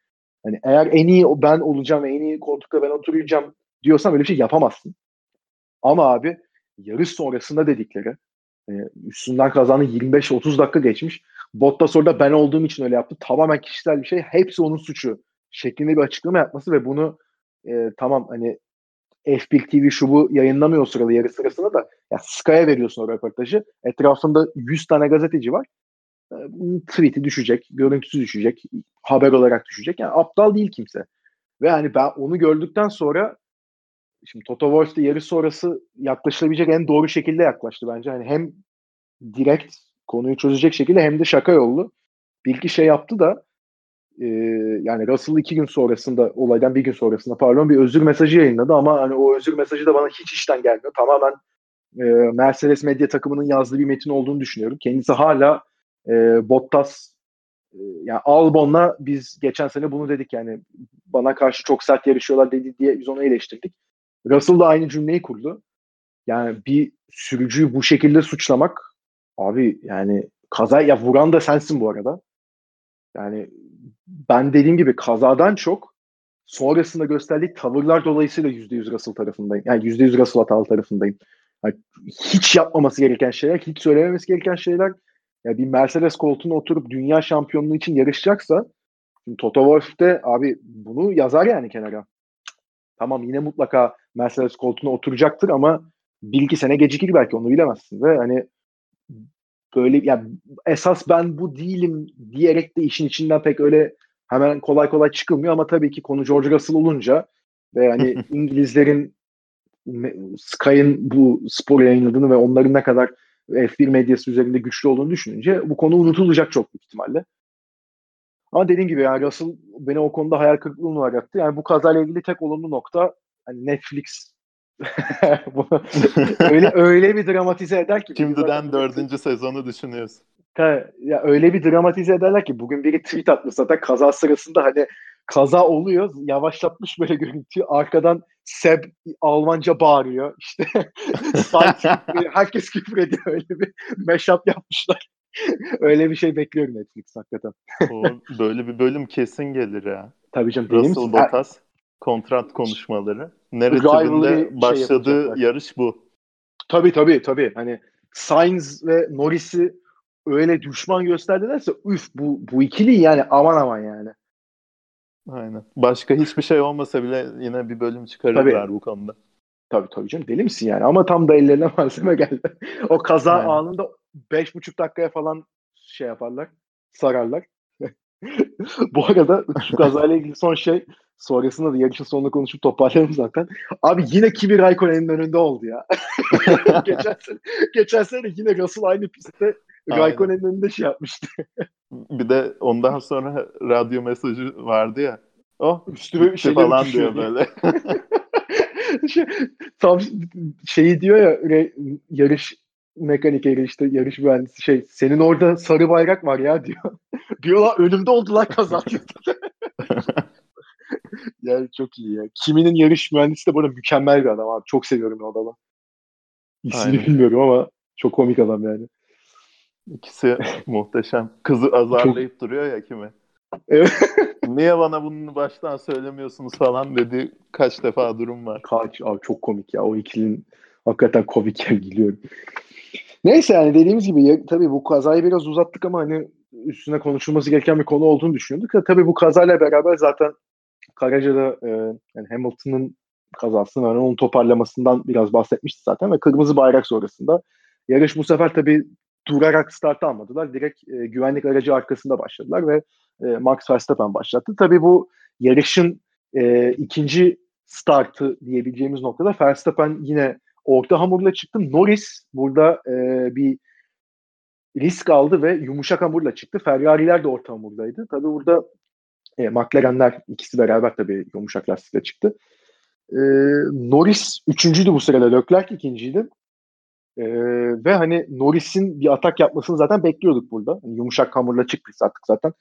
Hani eğer en iyi ben olacağım, en iyi koltukta ben oturacağım diyorsan böyle bir şey yapamazsın. Ama abi yarış sonrasında dedikleri e, üstünden kazandı 25-30 dakika geçmiş. Bottas orada ben olduğum için öyle yaptı. Tamamen kişisel bir şey. Hepsi onun suçu şeklinde bir açıklama yapması ve bunu e, tamam hani F1 TV şu bu yayınlamıyor o sırada yarı sırasında da ya Sky'a veriyorsun o röportajı. Etrafında 100 tane gazeteci var. E, tweet'i düşecek, görüntüsü düşecek, haber olarak düşecek. Yani aptal değil kimse. Ve hani ben onu gördükten sonra şimdi Toto Wolff de yarış sonrası yaklaşılabilecek en doğru şekilde yaklaştı bence. Hani hem direkt konuyu çözecek şekilde hem de şaka yollu. Bir iki şey yaptı da e, yani Russell iki gün sonrasında olaydan bir gün sonrasında pardon bir özür mesajı yayınladı ama hani o özür mesajı da bana hiç işten gelmiyor. Tamamen e, Mercedes medya takımının yazdığı bir metin olduğunu düşünüyorum. Kendisi hala e, Bottas e, yani Albon'la biz geçen sene bunu dedik yani bana karşı çok sert yarışıyorlar dedi diye biz onu eleştirdik. Russell da aynı cümleyi kurdu. Yani bir sürücüyü bu şekilde suçlamak abi yani kaza ya vuran da sensin bu arada. Yani ben dediğim gibi kazadan çok sonrasında gösterdiği tavırlar dolayısıyla %100 Russell tarafındayım. Yani %100 Russell hatalı tarafındayım. Yani hiç yapmaması gereken şeyler, hiç söylememesi gereken şeyler. Ya bir Mercedes koltuğuna oturup dünya şampiyonluğu için yarışacaksa şimdi Toto Wolff de abi bunu yazar yani kenara. Tamam yine mutlaka Mercedes koltuğuna oturacaktır ama bir iki sene gecikir belki onu bilemezsin. Ve hani böyle yani esas ben bu değilim diyerek de işin içinden pek öyle hemen kolay kolay çıkılmıyor ama tabii ki konu George Russell olunca ve hani İngilizlerin Sky'ın bu spor yayınladığını ve onların ne kadar F1 medyası üzerinde güçlü olduğunu düşününce bu konu unutulacak çok büyük ihtimalle. Ama dediğim gibi yani Russell beni o konuda hayal kırıklığına uğrattı. Yani bu kazayla ilgili tek olumlu nokta hani Netflix öyle öyle bir dramatize eder ki. Şimdiden dördüncü sezonu düşünüyorsun. Ta, ya öyle bir dramatize ederler ki bugün biri tweet atmış zaten kaza sırasında hani kaza oluyor yavaşlatmış böyle görüntüyü arkadan Seb Almanca bağırıyor işte herkes küfür ediyor öyle bir mashup yapmışlar öyle bir şey bekliyorum Netflix hakikaten. o, böyle bir bölüm kesin gelir ya. Tabii canım. Russell Bottas kontrat konuşmaları. Narratifinde şey başladığı şey yarış bu. Tabii tabii tabii. Hani Sainz ve Norris'i öyle düşman gösterdilerse üf bu, bu ikili yani aman aman yani. Aynen. Başka hiçbir şey olmasa bile yine bir bölüm çıkarırlar tabii. bu konuda. Tabii tabii canım deli misin yani ama tam da ellerine malzeme geldi. o kaza Aynen. anında 5,5 dakikaya falan şey yaparlar sararlar. Bu arada şu kazayla ilgili son şey sonrasında da yarışın sonunda konuşup toparlayalım zaten. Abi yine Kimi Raikkonen'in önünde oldu ya. geçen, sene, geçen sene yine Russell aynı pistte Raikkonen'in önünde şey yapmıştı. bir de ondan sonra radyo mesajı vardı ya. Oh üstüme bir şey falan diyor böyle. şey, tam şeyi diyor ya yarış mekanikeri işte yarış mühendisi şey senin orada sarı bayrak var ya diyor. Diyorlar önümde oldular kaza yani çok iyi ya. Kiminin yarış mühendisi de böyle mükemmel bir adam abi. Çok seviyorum o adamı. İsmini Aynen. bilmiyorum ama çok komik adam yani. İkisi muhteşem. Kızı azarlayıp çok... duruyor ya kimi. Evet. Niye bana bunu baştan söylemiyorsunuz falan dedi kaç defa durum var. Kaç abi çok komik ya o ikilinin hakikaten komik ya biliyorum. Neyse yani dediğimiz gibi ya, tabii bu kazayı biraz uzattık ama hani üstüne konuşulması gereken bir konu olduğunu düşünüyorduk. Tabii bu kazayla beraber zaten Karaca'da e, yani Hamilton'ın kazasını yani onun toparlamasından biraz bahsetmişti zaten ve kırmızı bayrak sonrasında yarış bu sefer tabii durarak start almadılar. Direkt e, güvenlik aracı arkasında başladılar ve e, Max Verstappen başlattı. Tabii bu yarışın e, ikinci startı diyebileceğimiz noktada Verstappen yine orta hamurla çıktı. Norris burada e, bir risk aldı ve yumuşak hamurla çıktı. Ferrari'ler de orta hamurdaydı. Tabii burada e, McLaren'ler ikisi beraber tabii yumuşak lastikle çıktı. E, Norris üçüncüydü bu sırada. Leclerc ikinciydi. E, ve hani Norris'in bir atak yapmasını zaten bekliyorduk burada. Yani yumuşak hamurla çıktı artık zaten.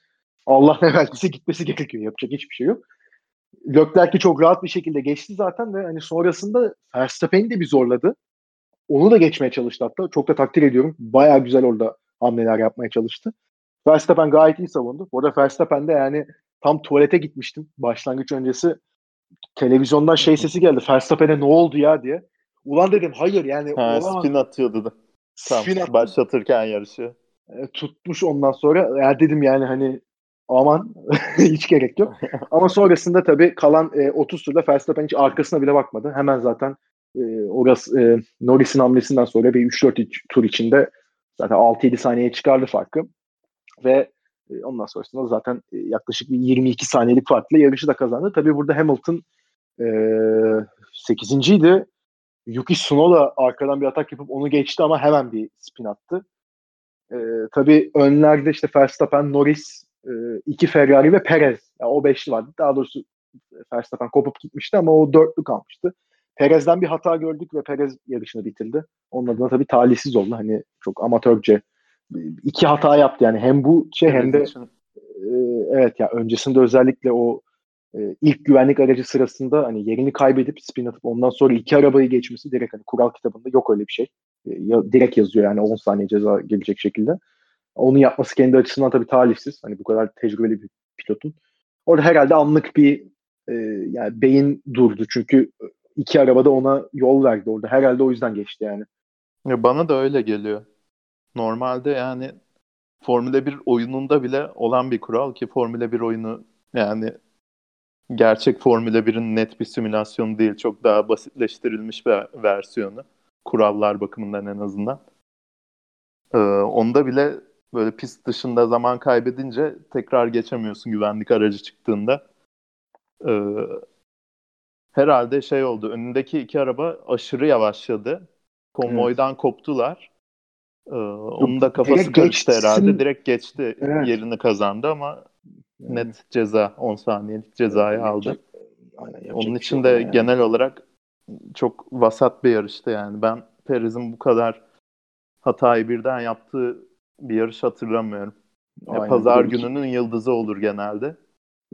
Allah ne verdiyse gitmesi gerekiyor. Yapacak hiçbir şey yok. Leclerc'i çok rahat bir şekilde geçti zaten ve hani sonrasında Verstappen'i de bir zorladı. Onu da geçmeye çalıştı hatta. Çok da takdir ediyorum. Baya güzel orada hamleler yapmaya çalıştı. Verstappen gayet iyi savundu. Bu arada Verstappen de yani tam tuvalete gitmiştim başlangıç öncesi. Televizyondan şey sesi geldi. Verstappen'e ne oldu ya diye. Ulan dedim hayır yani. Ha, spin atıyordu da. Tam spin attı. başlatırken yarışı. E, tutmuş ondan sonra. Ya dedim yani hani aman hiç gerek yok. Ama sonrasında tabii kalan e, 30 turda Verstappen hiç arkasına bile bakmadı. Hemen zaten e, orası e, Norris'in hamlesinden sonra bir 3-4 tur içinde zaten 6-7 saniyeye çıkardı farkı. Ve e, ondan sonrasında zaten e, yaklaşık bir 22 saniyelik farkla yarışı da kazandı. Tabii burada Hamilton e, 8.ydi. Yuki Tsunoda arkadan bir atak yapıp onu geçti ama hemen bir spin attı. E, tabii önlerde işte Verstappen, Norris, e, iki Ferrari ve Perez. Yani o beşli vardı. Daha doğrusu Verstappen kopup gitmişti ama o dörtlü kalmıştı. Perez'den bir hata gördük ve Perez yarışını bitirdi. Onun adına tabii talihsiz oldu. Hani çok amatörce iki hata yaptı yani hem bu şey hem de e, evet ya öncesinde özellikle o e, ilk güvenlik aracı sırasında hani yerini kaybedip spin atıp ondan sonra iki arabayı geçmesi direkt hani kural kitabında yok öyle bir şey. E, ya, direkt yazıyor yani 10 saniye ceza gelecek şekilde. Onu yapması kendi açısından tabii talihsiz. Hani bu kadar tecrübeli bir pilotun. Orada herhalde anlık bir e, yani beyin durdu. Çünkü iki arabada ona yol verdi orada. Herhalde o yüzden geçti yani. Ya bana da öyle geliyor. Normalde yani Formula 1 oyununda bile olan bir kural ki Formula 1 oyunu yani gerçek Formula 1'in net bir simülasyonu değil. Çok daha basitleştirilmiş bir versiyonu. Kurallar bakımından en azından. Ee, onda bile böyle pist dışında zaman kaybedince tekrar geçemiyorsun güvenlik aracı çıktığında. Ee, herhalde şey oldu. Önündeki iki araba aşırı yavaşladı. Konvoydan evet. koptular. Ee, onun da kafası direkt karıştı geçsin. herhalde. Direkt geçti. Evet. Yerini kazandı ama net ceza 10 saniyelik cezayı evet, aldı. Aynen, onun için şey de yani. genel olarak çok vasat bir yarıştı yani. Ben Perez'in bu kadar hatayı birden yaptığı bir yarış hatırlamıyorum. Aynen, Pazar gününün yıldızı olur genelde.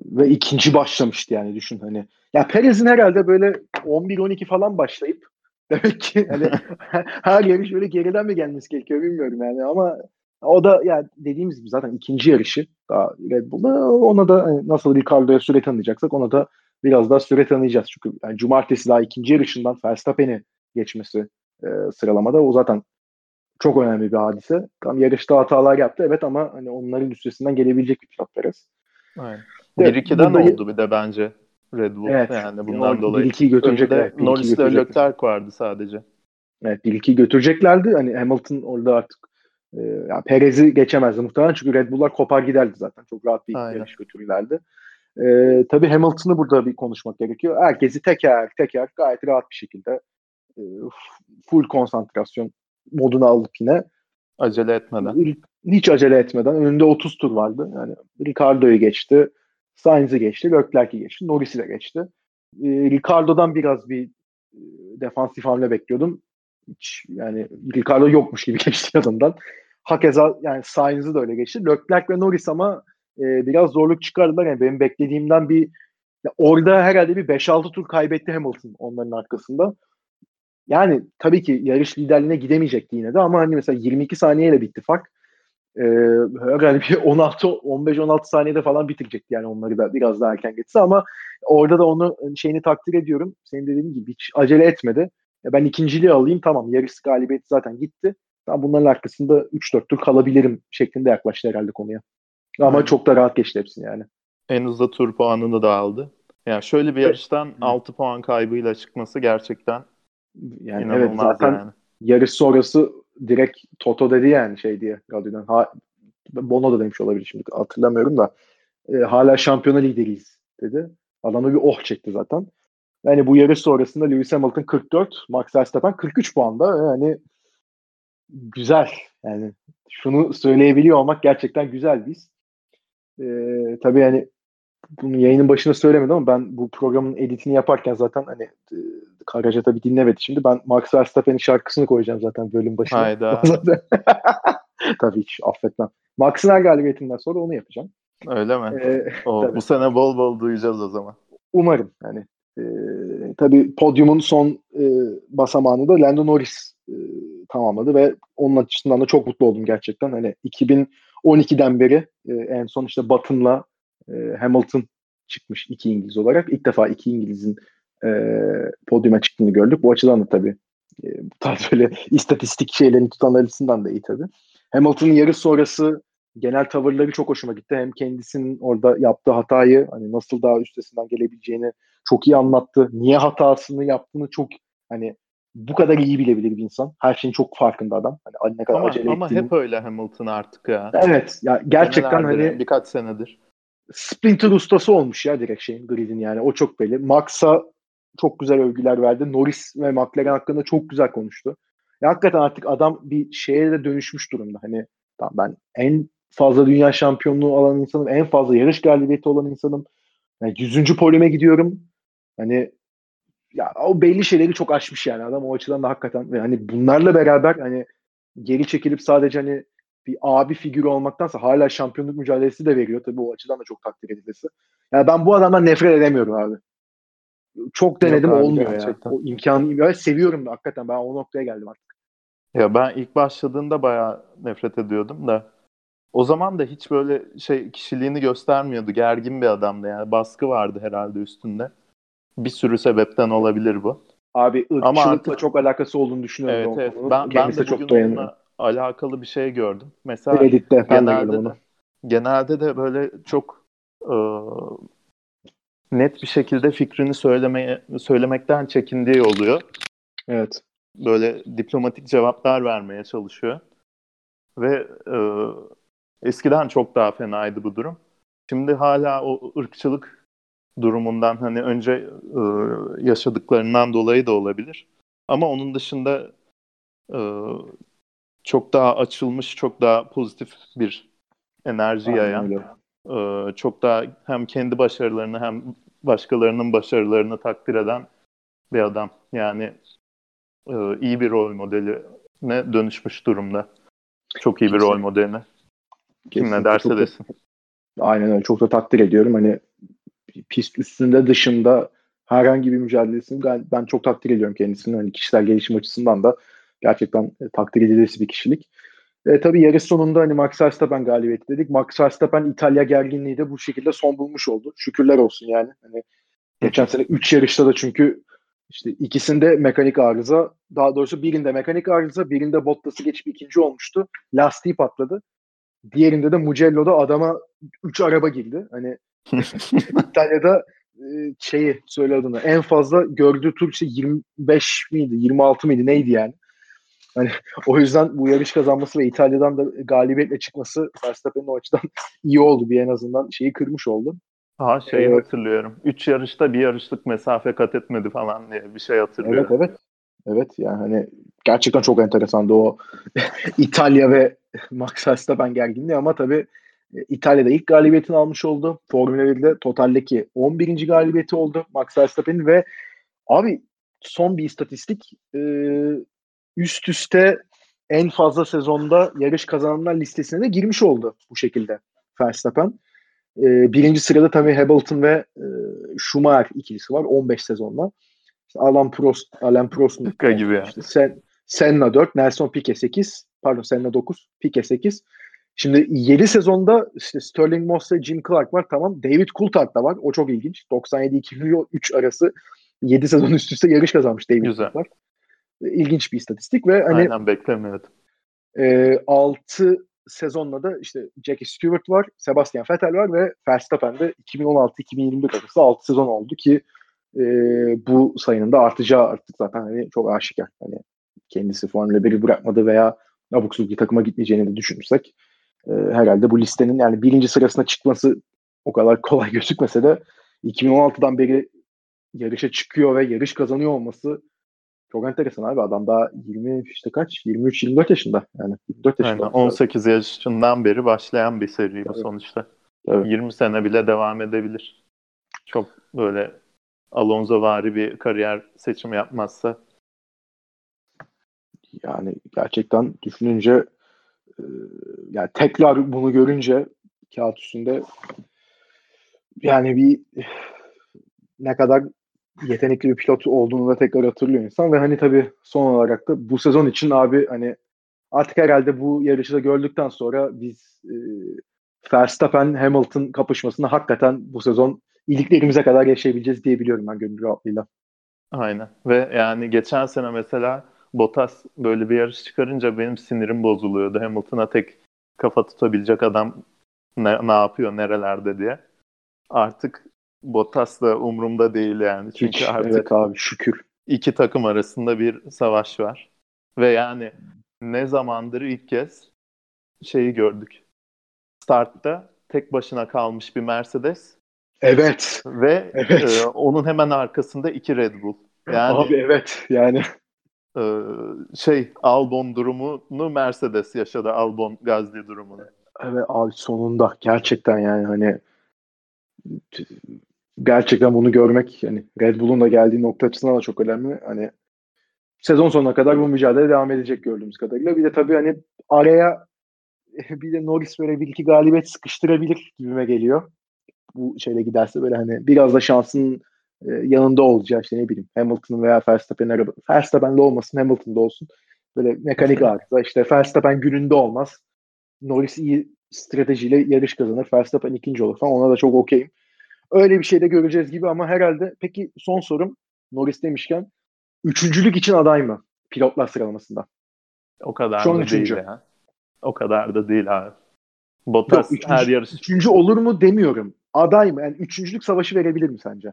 Ve ikinci başlamıştı yani düşün hani. Ya Perez'in herhalde böyle 11-12 falan başlayıp demek ki hani her yarış böyle geriden mi gelmesi gerekiyor bilmiyorum yani ama o da yani dediğimiz gibi zaten ikinci yarışı daha Red Bull'da ona da hani nasıl Ricardo'ya süre tanıyacaksak ona da biraz daha süre tanıyacağız. Çünkü yani cumartesi daha ikinci yarışından Verstappen'i geçmesi e, sıralamada o zaten çok önemli bir hadise. Tam yarışta hatalar yaptı evet ama hani onların üstesinden gelebilecek bir pilot Perez. Aynen. 1-2'den burada... oldu bir de bence Red Bull evet, yani bundan yani dolayı. 1-2'yi götürecekler. Evet, Norris'le Leclerc vardı sadece. Evet 1-2'yi götüreceklerdi. Hani Hamilton orada artık e, yani Perez'i geçemezdi muhtemelen çünkü Red Bull'lar kopar giderdi zaten. Çok rahat bir Aynen. yarış götürürlerdi. E, tabii Hamilton'ı burada bir konuşmak gerekiyor. Herkesi teker teker gayet rahat bir şekilde e, full konsantrasyon moduna alıp yine acele etmeden. Hiç acele etmeden. Önünde 30 tur vardı. Yani Ricardo'yu geçti. Sainz'i geçti. Leclerc'i geçti. Norris'i de geçti. E, Ricardo'dan biraz bir e, defansif hamle bekliyordum. Hiç, yani Ricardo yokmuş gibi geçti yanından. Hakeza yani Sainz'i de öyle geçti. Leclerc ve Norris ama e, biraz zorluk çıkardılar. Yani benim beklediğimden bir ya orada herhalde bir 5-6 tur kaybetti Hamilton onların arkasında. Yani tabii ki yarış liderliğine gidemeyecekti yine de ama hani mesela 22 saniyeyle bitti fark. Ee, herhalde bir 16 15-16 saniyede falan bitirecekti yani onları da biraz daha erken geçse ama orada da onu şeyini takdir ediyorum. Senin dediğin gibi hiç acele etmedi. Ya ben ikinciliği alayım tamam yarış galibiyeti zaten gitti. Ben bunların arkasında 3-4 tur kalabilirim şeklinde yaklaştı herhalde konuya. Ama Aynen. çok da rahat geçti hepsini yani. En hızlı tur puanını da aldı. Yani şöyle bir yarıştan evet. 6 puan kaybıyla çıkması gerçekten yani İnanılmaz evet zaten yani. yarış sonrası direkt Toto dedi yani şey diye radyodan. Ha, Bono da demiş olabilir şimdi hatırlamıyorum da. E, hala şampiyona lideriyiz dedi. Adam da bir oh çekti zaten. Yani bu yarış sonrasında Lewis Hamilton 44, Max Verstappen 43 puanda. Yani güzel. Yani şunu söyleyebiliyor olmak gerçekten güzel biz. Ee, tabii yani bunu yayının başında söylemedim ama ben bu programın editini yaparken zaten hani e, Karaca tabii dinlemedi şimdi. Ben Max Verstappen'in şarkısını koyacağım zaten bölüm başına. Hayda. tabii hiç affetmem. Max'ın her galibiyetinden sonra onu yapacağım. Öyle mi? Ee, o, bu sene bol bol duyacağız o zaman. Umarım. Yani e, tabii podyumun son e, basamağını da Lando Norris e, tamamladı ve onun açısından da çok mutlu oldum gerçekten. Hani 2012'den beri e, en son işte Button'la e, Hamilton çıkmış iki İngiliz olarak. İlk defa iki İngiliz'in e, podyuma çıktığını gördük. Bu açıdan da tabii e, bu tarz böyle istatistik şeylerini tutan açısından da iyi tabii. Hamilton'ın yarış sonrası genel tavırları çok hoşuma gitti. Hem kendisinin orada yaptığı hatayı hani nasıl daha üstesinden gelebileceğini çok iyi anlattı. Niye hatasını yaptığını çok hani bu kadar iyi bilebilir bir insan. Her şeyin çok farkında adam. Hani ne kadar ama, acele ama hep öyle Hamilton artık ya. Evet. Ya gerçekten hani birkaç senedir. Sprinter ustası olmuş ya direkt şeyin gridin yani. O çok belli. Max'a çok güzel övgüler verdi. Norris ve McLaren hakkında çok güzel konuştu. Ya hakikaten artık adam bir şeye de dönüşmüş durumda. Hani tamam ben en fazla dünya şampiyonluğu alan insanım. En fazla yarış galibiyeti olan insanım. Yani 100. polime gidiyorum. Hani ya o belli şeyleri çok aşmış yani adam o açıdan da hakikaten ve hani bunlarla beraber hani geri çekilip sadece hani bir abi figürü olmaktansa hala şampiyonluk mücadelesi de veriyor. Tabii o açıdan da çok takdir edilesi. Yani ben bu adamdan nefret edemiyorum abi. Çok denedim abi, olmuyor gerçekten. ya. O imkanı ya seviyorum da hakikaten ben o noktaya geldim artık. Ya ben ilk başladığında bayağı nefret ediyordum da o zaman da hiç böyle şey kişiliğini göstermiyordu. Gergin bir adamdı yani. Baskı vardı herhalde üstünde. Bir sürü sebepten olabilir bu. Abi ırkçılıkla Ama artık, çok alakası olduğunu düşünüyorum. Evet, evet. Ben, ben de çok dayanıyor. Alakalı bir şey gördüm. Mesela Reddit'te genelde, de, genelde de böyle çok e, net bir şekilde fikrini söylemeye söylemekten çekindiği oluyor. Evet. Böyle diplomatik cevaplar vermeye çalışıyor. Ve e, eskiden çok daha fenaydı bu durum. Şimdi hala o ırkçılık durumundan hani önce e, yaşadıklarından dolayı da olabilir. Ama onun dışında e, çok daha açılmış, çok daha pozitif bir enerji yayan, e, çok daha hem kendi başarılarını hem başkalarının başarılarını takdir eden bir adam. Yani e, iyi bir rol modeline dönüşmüş durumda. Çok iyi bir rol modeline. Kim ne derse desin. Aynen öyle. Çok da takdir ediyorum. Hani pist üstünde dışında herhangi bir mücadelesini ben, ben çok takdir ediyorum kendisini. Hani kişisel gelişim açısından da gerçekten e, takdir edilesi bir kişilik. E, tabii yarış sonunda hani Max Verstappen galibiyeti dedik. Max Verstappen İtalya gerginliği de bu şekilde son bulmuş oldu. Şükürler olsun yani. Hani geçen sene 3 yarışta da çünkü İşte ikisinde mekanik arıza, daha doğrusu birinde mekanik arıza, birinde Bottas'ı geçip ikinci olmuştu. Lastiği patladı. Diğerinde de Mugello'da adama 3 araba girdi. Hani İtalya'da e, şeyi söyle adını en fazla gördüğü tur işte 25 miydi 26 mıydı neydi yani. Hani o yüzden bu yarış kazanması ve İtalya'dan da galibiyetle çıkması Verstappen'in o açıdan iyi oldu bir en azından şeyi kırmış oldu. Ha şeyi ee, hatırlıyorum. Üç yarışta bir yarışlık mesafe kat etmedi falan diye bir şey hatırlıyorum. Evet evet. Evet yani hani gerçekten çok enteresandı o İtalya ve Max Verstappen gerginliği ama tabii e, İtalya'da ilk galibiyetini almış oldu. Formula 1'de totaldeki 11. galibiyeti oldu Max Verstappen'in ve abi son bir istatistik e, üst üste en fazla sezonda yarış kazananlar listesine de girmiş oldu bu şekilde Verstappen. E, birinci sırada tabii Hamilton ve e, Schumacher ikilisi var 15 sezonla. İşte Alan Prost, Alan Prost'un gibi ya. Işte Sen, Senna 4, Nelson Piquet 8, pardon Senna 9, Piquet 8. Şimdi 7 sezonda işte Sterling Moss ve Jim Clark var tamam. David Coulthard da var. O çok ilginç. 97-2003 arası 7 sezon üst üste yarış kazanmış David Güzel. Coulthard. İlginç bir istatistik ve hani Aynen beklemiyordum. E, 6 sezonla da işte Jackie Stewart var, Sebastian Vettel var ve Verstappen'de 2016-2021 arası 6 sezon oldu ki e, bu sayının da artacağı artık zaten hani çok aşikar. Hani kendisi Formula 1'i bırakmadı veya abuk bir takıma gitmeyeceğini de düşünürsek e, herhalde bu listenin yani birinci sırasına çıkması o kadar kolay gözükmese de 2016'dan beri yarışa çıkıyor ve yarış kazanıyor olması çok enteresan abi. Adam daha 20 işte kaç? 23-24 yaşında. Yani 24 yaşında. Aynen, 18 yaşından beri başlayan bir seri bu sonuçta. Tabii. 20 sene bile devam edebilir. Çok böyle Alonso vari bir kariyer seçimi yapmazsa. Yani gerçekten düşününce e, yani tekrar bunu görünce kağıt üstünde yani bir ne kadar yetenekli bir pilot olduğunu da tekrar hatırlıyor insan ve hani tabii son olarak da bu sezon için abi hani artık herhalde bu yarışı da gördükten sonra biz e, Verstappen Hamilton kapışmasını hakikaten bu sezon iliklerimize kadar yaşayabileceğiz diyebiliyorum ben gönül rahatlığıyla. Aynen. Ve yani geçen sene mesela Bottas böyle bir yarış çıkarınca benim sinirim bozuluyordu. Hamilton'a tek kafa tutabilecek adam ne, ne yapıyor, nerelerde diye. Artık Bottas da umurumda değil yani. Çünkü Hiç, artık evet abi şükür. iki takım arasında bir savaş var. Ve yani ne zamandır ilk kez şeyi gördük. Startta tek başına kalmış bir Mercedes. Evet. Ve evet. E, onun hemen arkasında iki Red Bull. Yani Abi evet yani e, şey Albon durumunu Mercedes yaşadı Albon Gazli durumunu. Evet abi sonunda gerçekten yani hani gerçekten bunu görmek yani Red Bull'un da geldiği nokta açısından da çok önemli. Hani sezon sonuna kadar bu mücadele devam edecek gördüğümüz kadarıyla. Bir de tabii hani araya bir de Norris böyle bir iki galibiyet sıkıştırabilir gibime geliyor. Bu şeyle giderse böyle hani biraz da şansın e, yanında olacağı işte ne bileyim Hamilton veya Verstappen araba. Verstappen'de olmasın Hamilton'da olsun. Böyle mekanik arıza işte Verstappen gününde olmaz. Norris iyi stratejiyle yarış kazanır. Verstappen ikinci olur falan. Ona da çok okeyim. Öyle bir şey de göreceğiz gibi ama herhalde peki son sorum Norris demişken üçüncülük için aday mı pilotlar sıralamasında? O kadar Şu an da üçüncü. değil ya. O kadar da değil abi. Bottas Yok, üçüncü, her yarış. Üçüncü olur mu demiyorum. Aday mı? Yani üçüncülük savaşı verebilir mi sence?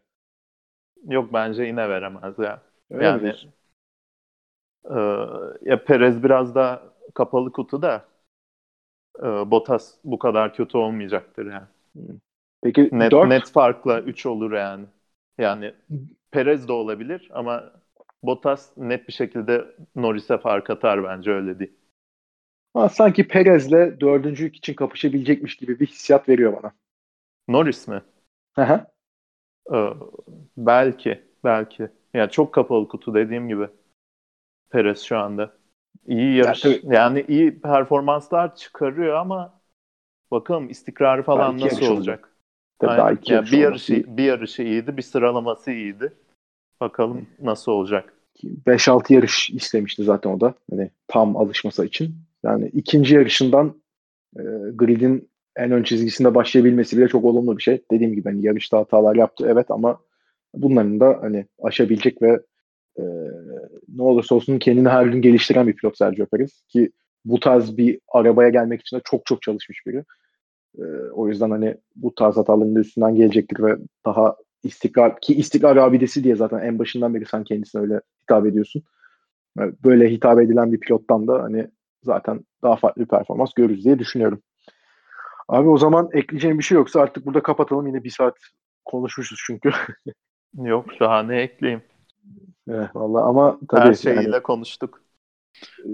Yok bence yine veremez ya. Öyle yani e, ya Perez biraz da kapalı kutu da e, Bottas bu kadar kötü olmayacaktır yani. Peki net, 4? net farkla 3 olur yani. Yani Perez de olabilir ama Bottas net bir şekilde Norris'e fark atar bence öyle değil. Ama sanki Perez'le dördüncülük için kapışabilecekmiş gibi bir hissiyat veriyor bana. Norris mi? Hı ee, belki, belki. Yani çok kapalı kutu dediğim gibi. Perez şu anda. İyi yarış, yani, yani iyi performanslar çıkarıyor ama bakalım istikrarı falan belki nasıl olacak? Tabii daha iki yani bir yarışı bir yarışı iyiydi, bir sıralaması iyiydi. Bakalım nasıl olacak. 5-6 yarış istemişti zaten o da. Hani tam alışması için. Yani ikinci yarışından e, gridin en ön çizgisinde başlayabilmesi bile çok olumlu bir şey. Dediğim gibi hani yarışta hatalar yaptı evet ama bunların da hani aşabilecek ve e, ne olursa olsun kendini her gün geliştiren bir pilot Sergio Perez ki bu tarz bir arabaya gelmek için de çok çok çalışmış biri. E, o yüzden hani bu tarz hataların üstünden gelecektir ve daha istikrar ki istikrar abidesi diye zaten en başından beri sen kendisine öyle hitap ediyorsun. Böyle hitap edilen bir pilottan da hani zaten daha farklı bir performans görürüz diye düşünüyorum. Abi o zaman ekleyeceğim bir şey yoksa artık burada kapatalım. Yine bir saat konuşmuşuz çünkü. Yok daha ne ekleyeyim. Evet, vallahi ama tabii her şeyiyle yani, konuştuk. Ee,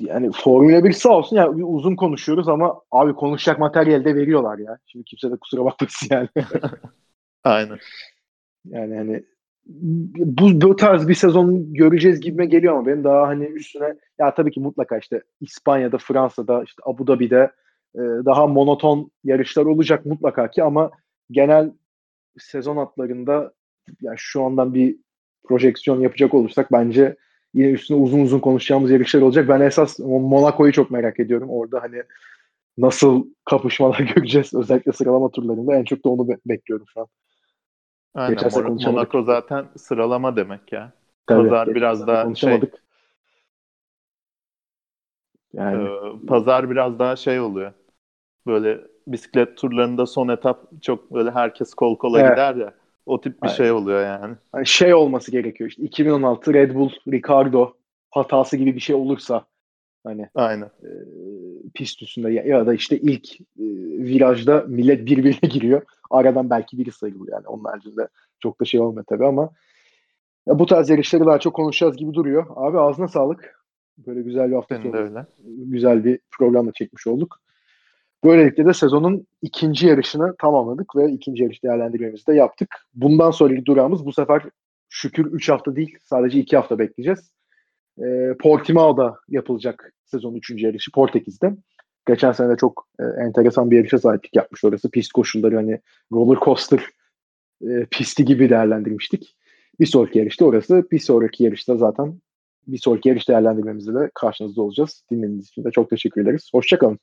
yani Formula 1 sağ olsun ya yani uzun konuşuyoruz ama abi konuşacak materyal de veriyorlar ya. Şimdi kimse de kusura bakmasın yani. Aynen. Yani hani bu, bu tarz bir sezon göreceğiz gibime geliyor ama benim daha hani üstüne ya tabii ki mutlaka işte İspanya'da, Fransa'da, işte Abu Dhabi'de e, daha monoton yarışlar olacak mutlaka ki ama genel sezon atlarında yani şu andan bir projeksiyon yapacak olursak bence yine üstüne uzun uzun konuşacağımız yarışlar olacak. Ben esas Monaco'yu çok merak ediyorum. Orada hani nasıl kapışmalar göreceğiz özellikle sıralama turlarında en çok da onu be- bekliyorum şu an. Aynen. Monaco zaten sıralama demek ya. Tabii, Pazar biraz daha şey. Yani ee, pazar biraz daha şey oluyor. Böyle bisiklet turlarında son etap çok böyle herkes kol kola evet. gider ya. O tip bir Aynen. şey oluyor yani. yani. Şey olması gerekiyor işte 2016 Red Bull Ricardo hatası gibi bir şey olursa hani Aynen. E, pist üstünde ya, ya da işte ilk e, virajda millet birbirine giriyor. Aradan belki biri sayılıyor yani. Onun haricinde çok da şey olmuyor tabii ama ya bu tarz yarışları daha çok konuşacağız gibi duruyor. Abi ağzına sağlık. Böyle güzel bir hafta sonu. Güzel bir programla çekmiş olduk. Böylelikle de sezonun ikinci yarışını tamamladık ve ikinci yarış değerlendirmemizi de yaptık. Bundan sonraki durağımız bu sefer şükür 3 hafta değil sadece 2 hafta bekleyeceğiz. E, Portimao'da yapılacak sezonun 3. yarışı Portekiz'de. Geçen sene de çok e, enteresan bir yarışa sahiplik yapmış orası. Pist koşulları hani roller coaster e, pisti gibi değerlendirmiştik. Bir sonraki yarışta orası. Bir sonraki yarışta zaten bir sonraki yarış değerlendirmemizde de karşınızda olacağız. Dinlediğiniz için de çok teşekkür ederiz. Hoşçakalın.